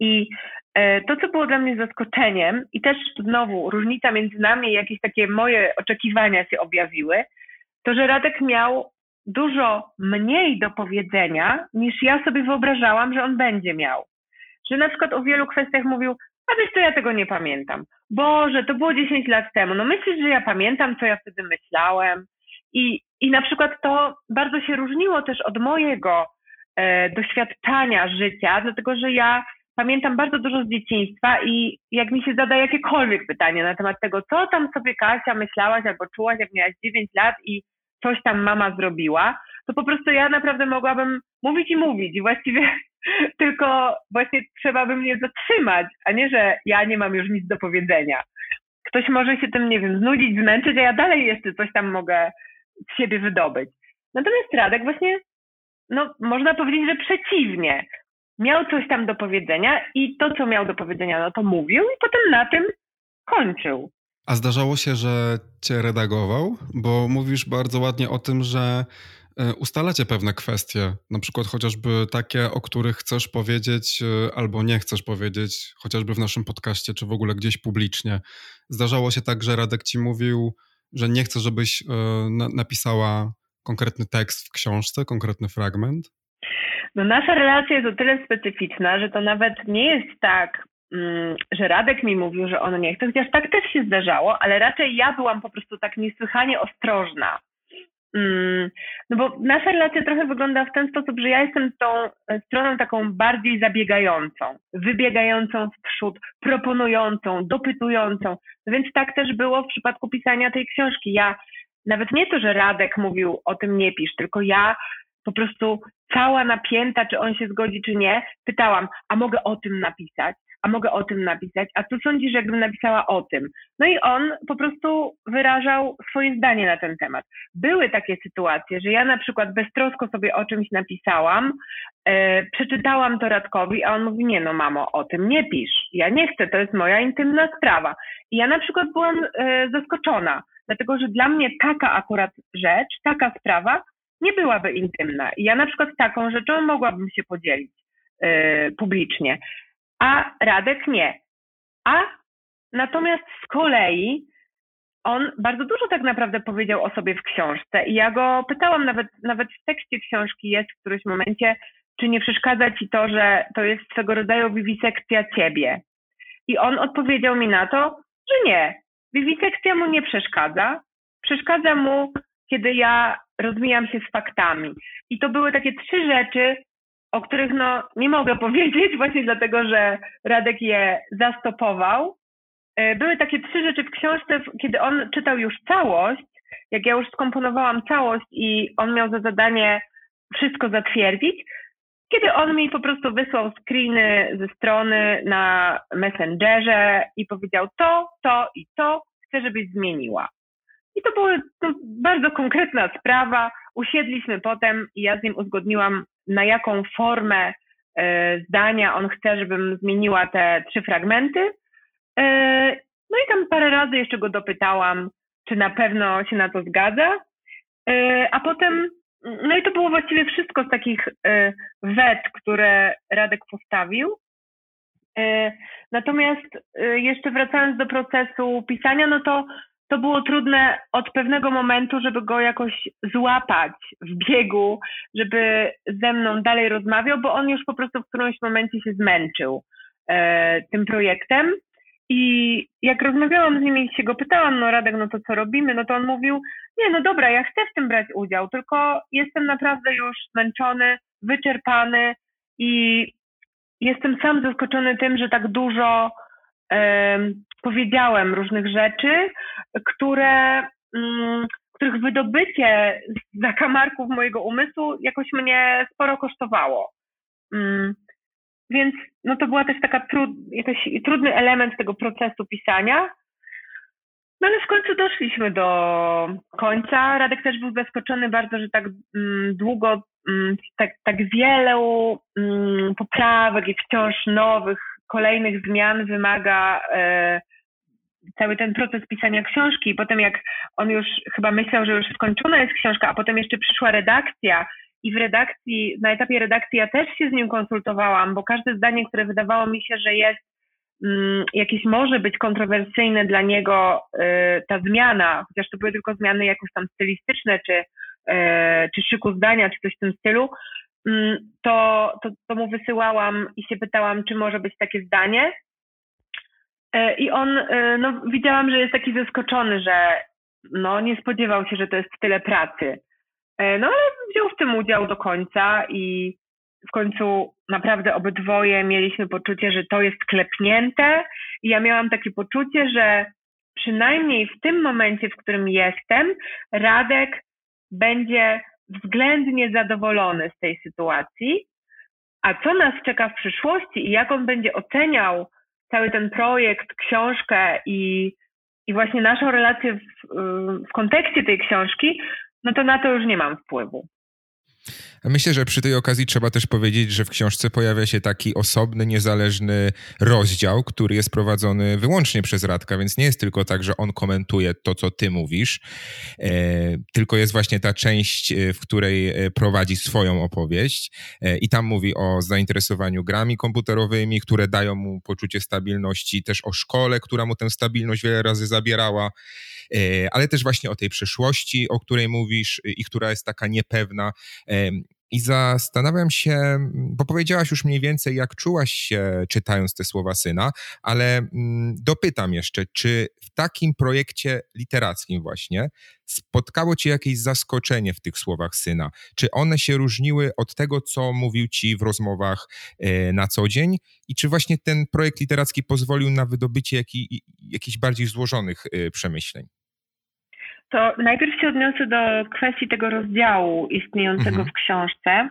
Speaker 5: I y, to, co było dla mnie zaskoczeniem i też znowu różnica między nami, jakieś takie moje oczekiwania się objawiły, to, że Radek miał dużo mniej do powiedzenia, niż ja sobie wyobrażałam, że on będzie miał. Że na przykład o wielu kwestiach mówił, a wiesz co, ja tego nie pamiętam. Boże, to było 10 lat temu. No myślisz, że ja pamiętam, co ja wtedy myślałem? I, i na przykład to bardzo się różniło też od mojego e, doświadczania życia, dlatego że ja pamiętam bardzo dużo z dzieciństwa i jak mi się zada jakiekolwiek pytanie na temat tego, co tam sobie Kasia myślałaś albo czułaś, jak miałaś 9 lat i coś tam mama zrobiła, to po prostu ja naprawdę mogłabym mówić i mówić i właściwie tylko właśnie trzeba by mnie zatrzymać, a nie, że ja nie mam już nic do powiedzenia. Ktoś może się tym, nie wiem, znudzić, zmęczyć, a ja dalej jeszcze coś tam mogę z siebie wydobyć. Natomiast Radek właśnie, no można powiedzieć, że przeciwnie. miał coś tam do powiedzenia i to, co miał do powiedzenia, no to mówił i potem na tym kończył.
Speaker 1: A zdarzało się, że cię redagował? Bo mówisz bardzo ładnie o tym, że e, ustalacie pewne kwestie, na przykład chociażby takie, o których chcesz powiedzieć e, albo nie chcesz powiedzieć, chociażby w naszym podcaście, czy w ogóle gdzieś publicznie. Zdarzało się tak, że Radek ci mówił, że nie chce, żebyś e, napisała konkretny tekst w książce, konkretny fragment?
Speaker 5: No nasza relacja jest o tyle specyficzna, że to nawet nie jest tak, że Radek mi mówił, że on nie chce, chociaż tak też się zdarzało, ale raczej ja byłam po prostu tak niesłychanie ostrożna. Mm, no bo nasza relacja trochę wygląda w ten sposób, że ja jestem tą stroną taką bardziej zabiegającą, wybiegającą w przód, proponującą, dopytującą. No więc tak też było w przypadku pisania tej książki. Ja nawet nie to, że Radek mówił o tym nie pisz, tylko ja po prostu cała napięta, czy on się zgodzi, czy nie, pytałam, a mogę o tym napisać? A mogę o tym napisać? A co sądzisz, jakbym napisała o tym? No i on po prostu wyrażał swoje zdanie na ten temat. Były takie sytuacje, że ja na przykład beztrosko sobie o czymś napisałam, e, przeczytałam to Radkowi, a on mówi, nie no mamo, o tym nie pisz. Ja nie chcę, to jest moja intymna sprawa. I ja na przykład byłam e, zaskoczona, dlatego że dla mnie taka akurat rzecz, taka sprawa nie byłaby intymna. I ja na przykład taką rzeczą mogłabym się podzielić yy, publicznie, a Radek nie. A natomiast z kolei on bardzo dużo tak naprawdę powiedział o sobie w książce i ja go pytałam, nawet, nawet w tekście książki jest w którymś momencie, czy nie przeszkadza ci to, że to jest swego rodzaju wiwisekcja ciebie. I on odpowiedział mi na to, że nie, wiwisekcja mu nie przeszkadza, przeszkadza mu, kiedy ja rozmijam się z faktami. I to były takie trzy rzeczy, o których no nie mogę powiedzieć, właśnie dlatego, że Radek je zastopował. E, były takie trzy rzeczy w książce, kiedy on czytał już całość, jak ja już skomponowałam całość i on miał za zadanie wszystko zatwierdzić, kiedy on mi po prostu wysłał screeny ze strony na Messengerze i powiedział to, to i to chcę, żebyś zmieniła. I to była to bardzo konkretna sprawa. Usiedliśmy potem i ja z nim uzgodniłam, na jaką formę e, zdania on chce, żebym zmieniła te trzy fragmenty. E, no i tam parę razy jeszcze go dopytałam, czy na pewno się na to zgadza. E, a potem, no i to było właściwie wszystko z takich wet, które Radek postawił. Natomiast jeszcze wracając do procesu pisania, no to to było trudne od pewnego momentu, żeby go jakoś złapać w biegu, żeby ze mną dalej rozmawiał, bo on już po prostu w którymś momencie się zmęczył e, tym projektem. I jak rozmawiałam z nim i się go pytałam, no Radek, no to co robimy? No to on mówił, nie, no dobra, ja chcę w tym brać udział, tylko jestem naprawdę już zmęczony, wyczerpany i jestem sam zaskoczony tym, że tak dużo powiedziałem różnych rzeczy, które, mm, których wydobycie z zakamarków mojego umysłu jakoś mnie sporo kosztowało. Mm, więc no to była też taka trud, jakiś trudny element tego procesu pisania. No ale w końcu doszliśmy do końca. Radek też był zaskoczony bardzo, że tak mm, długo, tak, tak wiele poprawek i wciąż nowych kolejnych zmian wymaga e, cały ten proces pisania książki. I potem jak on już chyba myślał, że już skończona jest książka, a potem jeszcze przyszła redakcja i w redakcji, na etapie redakcji ja też się z nim konsultowałam, bo każde zdanie, które wydawało mi się, że jest mm, jakieś może być kontrowersyjne dla niego y, ta zmiana, chociaż to były tylko zmiany jakoś tam stylistyczne, czy, y, czy szyku zdania, czy coś w tym stylu, to, to, to mu wysyłałam i się pytałam, czy może być takie zdanie. E, I on, e, no widziałam, że jest taki zaskoczony, że no nie spodziewał się, że to jest tyle pracy. E, no ale wziął w tym udział do końca i w końcu naprawdę obydwoje mieliśmy poczucie, że to jest klepnięte i ja miałam takie poczucie, że przynajmniej w tym momencie, w którym jestem, Radek będzie względnie zadowolony z tej sytuacji, a co nas czeka w przyszłości i jak on będzie oceniał cały ten projekt, książkę i, i właśnie naszą relację w, w kontekście tej książki, no to na to już nie mam wpływu.
Speaker 4: Myślę, że przy tej okazji trzeba też powiedzieć, że w książce pojawia się taki osobny, niezależny rozdział, który jest prowadzony wyłącznie przez Radka, więc nie jest tylko tak, że on komentuje to, co ty mówisz, e, tylko jest właśnie ta część, e, w której e, prowadzi swoją opowieść i tam mówi o zainteresowaniu grami komputerowymi, które dają mu poczucie stabilności, też o szkole, która mu tę stabilność wiele razy zabierała, ale też właśnie o tej przeszłości, o której mówisz i która jest taka niepewna. I zastanawiam się, bo powiedziałaś już mniej więcej, jak czułaś się czytając te słowa syna, ale mm, dopytam jeszcze, czy w takim projekcie literackim właśnie spotkało cię jakieś zaskoczenie w tych słowach syna? Czy one się różniły od tego, co mówił ci w rozmowach e, na co dzień? I czy właśnie ten projekt literacki pozwolił na wydobycie jakichś bardziej złożonych e, przemyśleń?
Speaker 5: To najpierw się odniosę do kwestii tego rozdziału istniejącego mhm. w książce,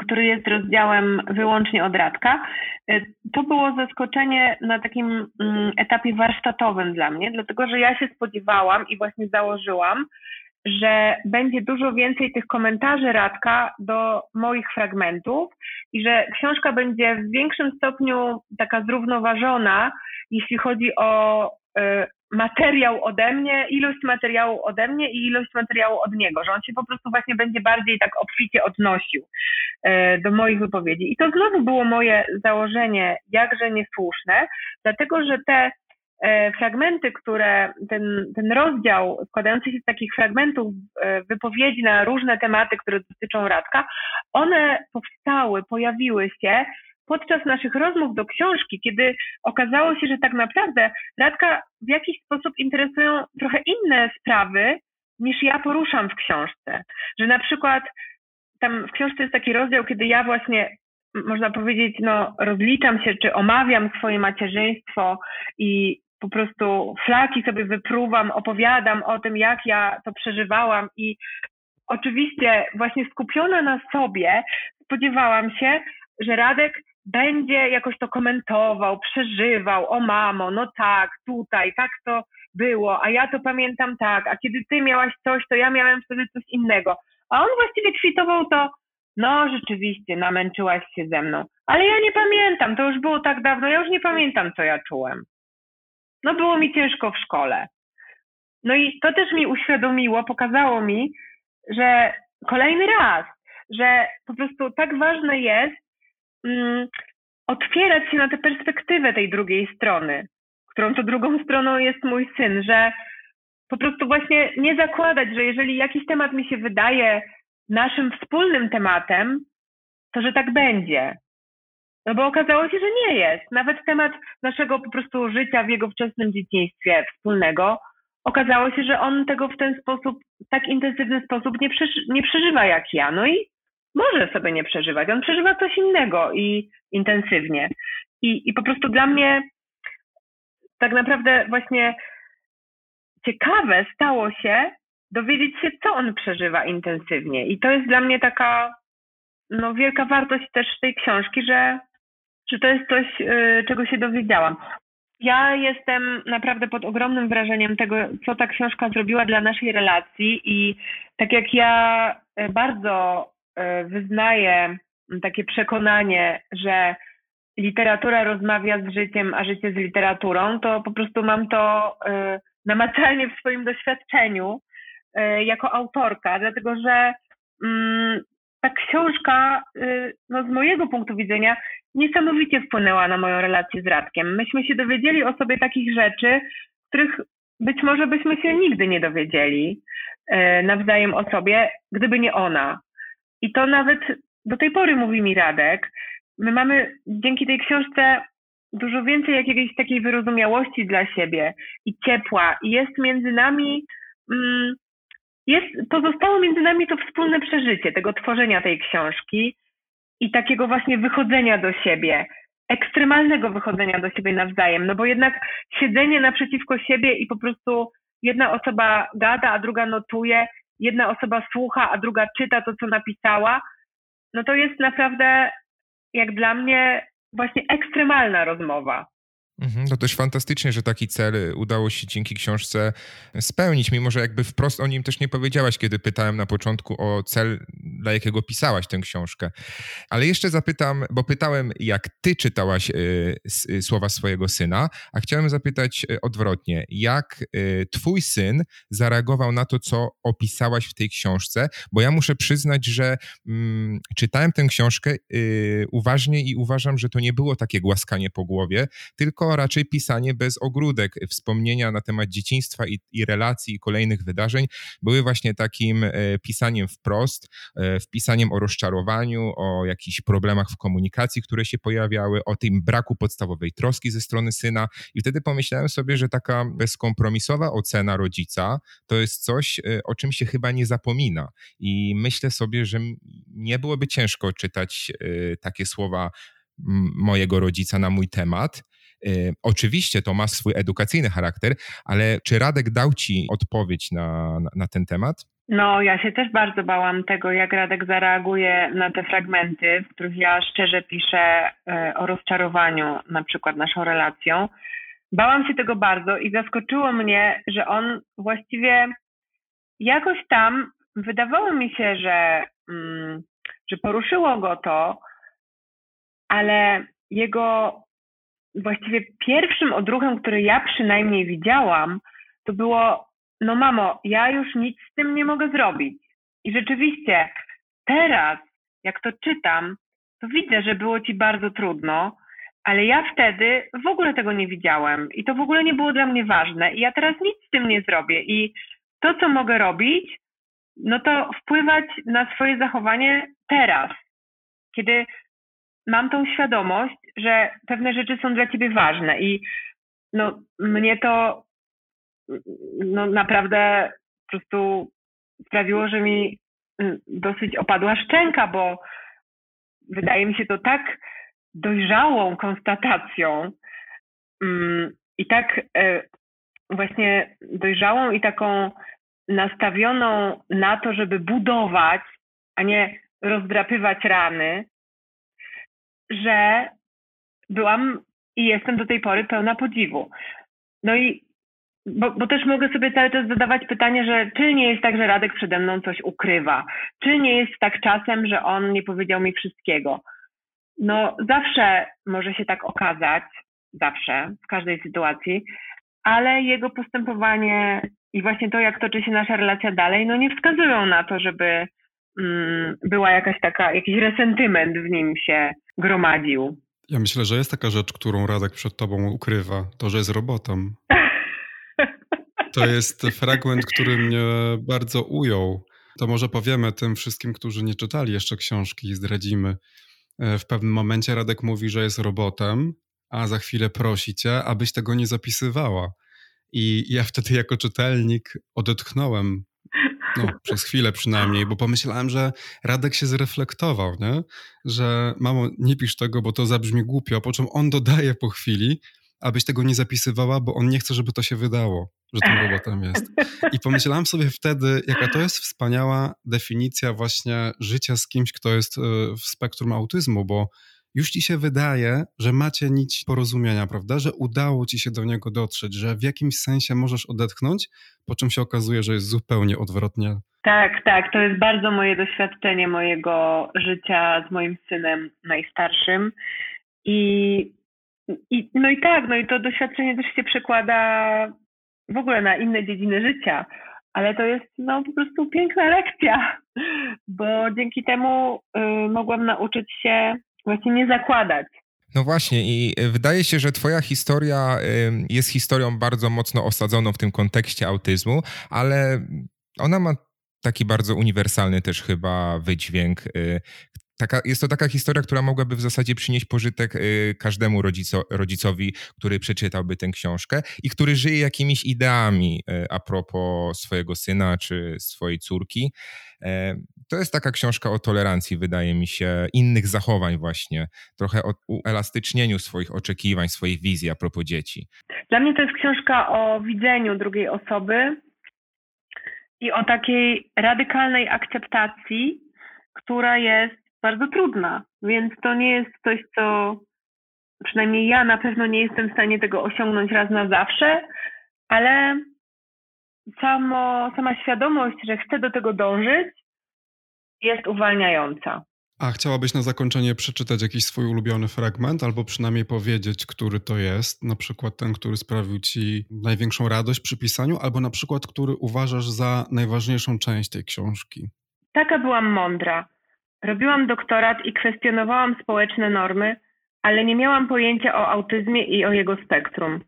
Speaker 5: który jest rozdziałem wyłącznie od Radka. E, to było zaskoczenie na takim mm, etapie warsztatowym dla mnie, dlatego że ja się spodziewałam i właśnie założyłam, że będzie dużo więcej tych komentarzy Radka do moich fragmentów i że książka będzie w większym stopniu taka zrównoważona, jeśli chodzi o materiał ode mnie, ilość materiału ode mnie i ilość materiału od niego, że on się po prostu właśnie będzie bardziej tak obficie odnosił e, do moich wypowiedzi. I to znowu było moje założenie jakże niesłuszne, dlatego że te e, fragmenty, które, ten, ten rozdział składający się z takich fragmentów e, wypowiedzi na różne tematy, które dotyczą Radka, one powstały, pojawiły się podczas naszych rozmów do książki, kiedy okazało się, że tak naprawdę Radka w jakiś sposób interesują trochę inne sprawy, niż ja poruszam w książce. Że na przykład tam w książce jest taki rozdział, kiedy ja właśnie można powiedzieć, no, rozliczam się, czy omawiam swoje macierzyństwo i po prostu flaki sobie wypruwam, opowiadam o tym, jak ja to przeżywałam i oczywiście właśnie skupiona na sobie spodziewałam się, że Radek będzie jakoś to komentował, przeżywał, o mamo, no tak, tutaj, tak to było, a ja to pamiętam tak, a kiedy ty miałaś coś, to ja miałem wtedy coś innego. A on właściwie kwitował to, no rzeczywiście, namęczyłaś się ze mną, ale ja nie pamiętam, to już było tak dawno, ja już nie pamiętam, co ja czułem. No było mi ciężko w szkole. No i to też mi uświadomiło, pokazało mi, że kolejny raz, że po prostu tak ważne jest, otwierać się na tę perspektywę tej drugiej strony, którą to drugą stroną jest mój syn, że po prostu właśnie nie zakładać, że jeżeli jakiś temat mi się wydaje naszym wspólnym tematem, to że tak będzie. No bo okazało się, że nie jest. Nawet temat naszego po prostu życia w jego wczesnym dzieciństwie wspólnego, okazało się, że on tego w ten sposób, tak intensywny sposób nie, przeży nie przeżywa jak ja. No i może sobie nie przeżywać. On przeżywa coś innego i intensywnie. I, i po prostu dla mnie tak naprawdę właśnie ciekawe stało się dowiedzieć się, co on przeżywa intensywnie. I to jest dla mnie taka no, wielka wartość też tej książki, że, że to jest coś, yy, czego się dowiedziałam. Ja jestem naprawdę pod ogromnym wrażeniem tego, co ta książka zrobiła dla naszej relacji i tak jak ja y, bardzo E, wyznaję takie przekonanie, że literatura rozmawia z życiem, a życie z literaturą, to po prostu mam to e, namacalnie w swoim doświadczeniu e, jako autorka, dlatego że mm, ta książka no, z mojego punktu widzenia niesamowicie wpłynęła na moją relację z Radkiem. Myśmy się dowiedzieli o sobie takich rzeczy, których być może byśmy się nigdy nie dowiedzieli nawzajem o sobie, gdyby nie ona. I to nawet do tej pory mówi mi Radek. My mamy dzięki tej książce dużo więcej jakiejś takiej wyrozumiałości dla siebie i ciepła. I jest między nami, mm, jest, pozostało między nami to wspólne przeżycie tego tworzenia tej książki i takiego właśnie wychodzenia do siebie, ekstremalnego wychodzenia do siebie nawzajem, no bo jednak siedzenie naprzeciwko siebie i po prostu jedna osoba gada, a druga notuje, jedna osoba słucha, a druga czyta to, co napisała, no to jest naprawdę, jak dla mnie, właśnie ekstremalna rozmowa.
Speaker 4: Mhm, to też fantastycznie, że taki cel udało się dzięki książce spełnić, mimo że jakby wprost o nim też nie powiedziałaś, kiedy pytałem na początku o cel dla jakiego pisałaś tę książkę. Ale jeszcze zapytam, bo pytałem, jak ty czytałaś y, słowa swojego syna, a chciałem zapytać y, odwrotnie, jak y, twój syn zareagował na to, co opisałaś w tej książce, bo ja muszę przyznać, że mm, czytałem tę książkę uważnie i uważam, że to nie było takie głaskanie po głowie, tylko raczej pisanie bez ogródek, wspomnienia na temat dzieciństwa i, i relacji i kolejnych wydarzeń były właśnie takim pisaniem wprost, wpisaniem o rozczarowaniu, o jakichś problemach w komunikacji, które się pojawiały, o tym braku podstawowej troski ze strony syna. I wtedy pomyślałem sobie, że taka bezkompromisowa ocena rodzica to jest coś, e, o czym się chyba nie zapomina. I myślę sobie, że nie byłoby ciężko czytać e, takie słowa mojego rodzica na mój temat. E, oczywiście to ma swój edukacyjny charakter, ale czy Radek dał ci odpowiedź na, na, na ten temat?
Speaker 5: No, ja się też bardzo bałam tego, jak Radek zareaguje na te fragmenty, w których ja szczerze piszę e, o rozczarowaniu, na przykład naszą relacją. Bałam się tego bardzo i zaskoczyło mnie, że on właściwie jakoś tam wydawało mi się, że, mm, że poruszyło go to, ale jego właściwie pierwszym odruchem, który ja przynajmniej widziałam, to było no mamo, ja już nic z tym nie mogę zrobić. I rzeczywiście, teraz, jak to czytam, to widzę, że było ci bardzo trudno, ale ja wtedy w ogóle tego nie widziałem i to w ogóle nie było dla mnie ważne. I ja teraz nic z tym nie zrobię. I to, co mogę robić, no to wpływać na swoje zachowanie teraz, kiedy mam tą świadomość, że pewne rzeczy są dla ciebie ważne. I no, mnie to no naprawdę po prostu sprawiło, że mi y, dosyć opadła szczęka, bo wydaje mi się to tak dojrzałą konstatacją mm, i tak e, właśnie dojrzałą i taką nastawioną na to, żeby budować, a nie rozdrapywać rany, że byłam i jestem do tej pory pełna podziwu. No i bo, bo też mogę sobie cały czas zadawać pytanie, że czy nie jest tak, że Radek przede mną coś ukrywa? Czy nie jest tak czasem, że on nie powiedział mi wszystkiego? No, zawsze może się tak okazać, zawsze, w każdej sytuacji, ale jego postępowanie i właśnie to, jak toczy się nasza relacja dalej, no nie wskazują na to, żeby mm, była jakaś taka, jakiś resentyment w nim się gromadził.
Speaker 1: Ja myślę, że jest taka rzecz, którą Radek przed tobą ukrywa, to, że jest robotem. To jest fragment, który mnie bardzo ujął. To może powiemy tym wszystkim, którzy nie czytali jeszcze książki i zdradzimy. E, w pewnym momencie Radek mówi, że jest robotem, a za chwilę prosi cię, abyś tego nie zapisywała. I ja wtedy jako czytelnik odetchnąłem, no, przez chwilę przynajmniej, bo pomyślałem, że Radek się zreflektował, nie? że mamo, nie pisz tego, bo to zabrzmi głupio, po czym on dodaje po chwili, abyś tego nie zapisywała, bo on nie chce, żeby to się wydało, że tym robotem jest. I pomyślałam sobie wtedy, jaka to jest wspaniała definicja właśnie życia z kimś, kto jest e, w spektrum autyzmu, bo już ci się wydaje, że macie nić porozumienia, prawda? Że udało ci się do niego dotrzeć, że w jakimś sensie możesz odetchnąć, po czym się okazuje, że jest zupełnie odwrotnie.
Speaker 5: Tak, tak. To jest bardzo moje doświadczenie mojego życia z moim synem najstarszym. I i, no i tak, no i to doświadczenie też się przekłada w ogóle na inne dziedziny życia, ale to jest no po prostu piękna lekcja, bo dzięki temu y, mogłam nauczyć się właśnie nie zakładać.
Speaker 4: No właśnie, i wydaje się, że Twoja historia jest historią bardzo mocno osadzoną w tym kontekście autyzmu, ale ona ma taki bardzo uniwersalny też chyba wydźwięk, y, Taka, jest to taka historia, która mogłaby w zasadzie przynieść pożytek y, każdemu rodzico, rodzicowi, który przeczytałby tę książkę i który żyje jakimiś ideami a propos swojego syna czy swojej córki. To jest taka książka o tolerancji, wydaje mi się, innych zachowań właśnie, trochę o uelastycznieniu swoich oczekiwań, swoich wizji a propos dzieci.
Speaker 5: Dla mnie to jest książka o widzeniu drugiej osoby i o takiej radykalnej akceptacji, która jest bardzo trudna, więc to nie jest coś, co przynajmniej ja na pewno nie jestem w stanie tego osiągnąć raz na zawsze, ale samo, sama świadomość, że chcę do tego dążyć, jest uwalniająca.
Speaker 1: A chciałabyś na zakończenie przeczytać jakiś swój ulubiony fragment, albo przynajmniej powiedzieć, który to jest? Na przykład ten, który sprawił ci największą radość przy pisaniu, albo na przykład, który uważasz za najważniejszą część tej książki?
Speaker 5: Taka byłam mądra. Robiłam doktorat i kwestionowałam społeczne normy, ale nie miałam pojęcia o autyzmie i o jego spektrum.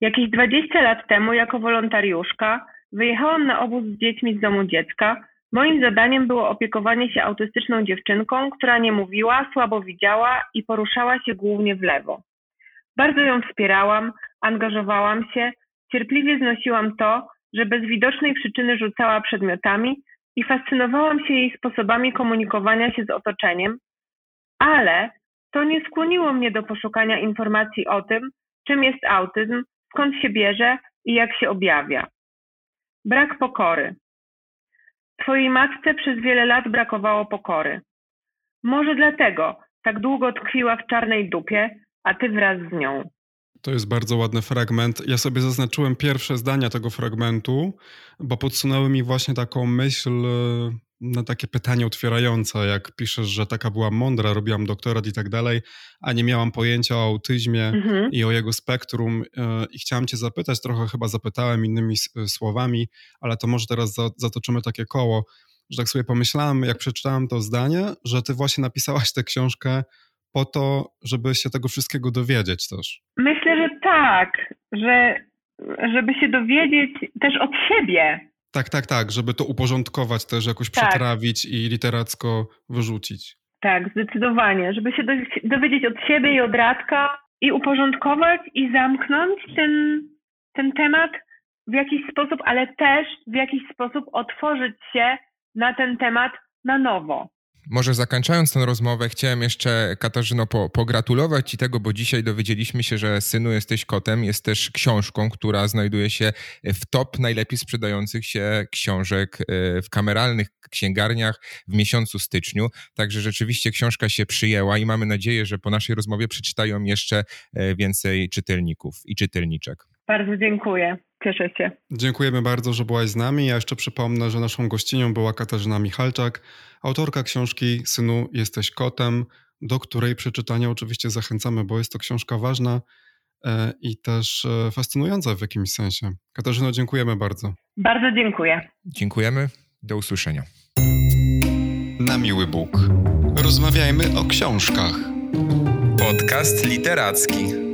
Speaker 5: Jakieś 20 lat temu, jako wolontariuszka, wyjechałam na obóz z dziećmi z domu dziecka Moim zadaniem było opiekowanie się autystyczną dziewczynką, która nie mówiła, słabo widziała i poruszała się głównie w lewo. Bardzo ją wspierałam, angażowałam się, cierpliwie znosiłam to, że bez widocznej przyczyny rzucała przedmiotami i fascynowałam się jej sposobami komunikowania się z otoczeniem, ale to nie skłoniło mnie do poszukania informacji o tym, czym jest autyzm, skąd się bierze i jak się objawia. Brak pokory. Twojej matce przez wiele lat brakowało pokory. Może dlatego tak długo tkwiła w czarnej dupie, a ty wraz z nią.
Speaker 1: To jest bardzo ładny fragment. Ja sobie zaznaczyłem pierwsze zdania tego fragmentu, bo podsunęły mi właśnie taką myśl na takie pytanie otwierające, jak piszesz, że taka byłam mądra, robiłam doktorat i tak dalej, a nie miałam pojęcia o autyzmie mhm. i o jego spektrum. E, I chciałam Cię zapytać, trochę chyba zapytałem innymi e, słowami, ale to może teraz zatoczymy takie koło, że tak sobie pomyślałam, jak przeczytałam to zdanie, że Ty właśnie napisałaś tę książkę po to, żeby się tego wszystkiego dowiedzieć też.
Speaker 5: Myślę, że tak, że żeby się dowiedzieć też od siebie,
Speaker 1: tak, tak, tak, żeby to uporządkować też, jakoś tak. przetrawić i literacko wyrzucić.
Speaker 5: Tak, zdecydowanie, żeby się dowiedzieć od siebie i od Radka i uporządkować i zamknąć ten, ten temat w jakiś sposób, ale też w jakiś sposób otworzyć się na ten temat na nowo.
Speaker 4: Może zakończając tę rozmowę, chciałem jeszcze Katarzyno po, pogratulować Ci tego, bo dzisiaj dowiedzieliśmy się, że Synu jesteś kotem jest też książką, która znajduje się w top najlepiej sprzedających się książek e, w kameralnych księgarniach w miesiącu styczniu. Także rzeczywiście książka się przyjęła i mamy nadzieję, że po naszej rozmowie przeczytają jeszcze e, więcej czytelników i czytelniczek.
Speaker 5: Bardzo dziękuję. Cieszę się.
Speaker 1: Dziękujemy bardzo, że byłaś z nami. Ja jeszcze przypomnę, że naszą gościnią była Katarzyna Michalczak, autorka książki Synu, jesteś kotem, do której przeczytania oczywiście zachęcamy, bo jest to książka ważna e, i też e, fascynująca w jakimś sensie. Katarzyno, dziękujemy bardzo.
Speaker 5: Bardzo dziękuję.
Speaker 4: Dziękujemy. Do usłyszenia.
Speaker 2: Na miły Bóg. Rozmawiajmy o książkach.
Speaker 3: Podcast literacki.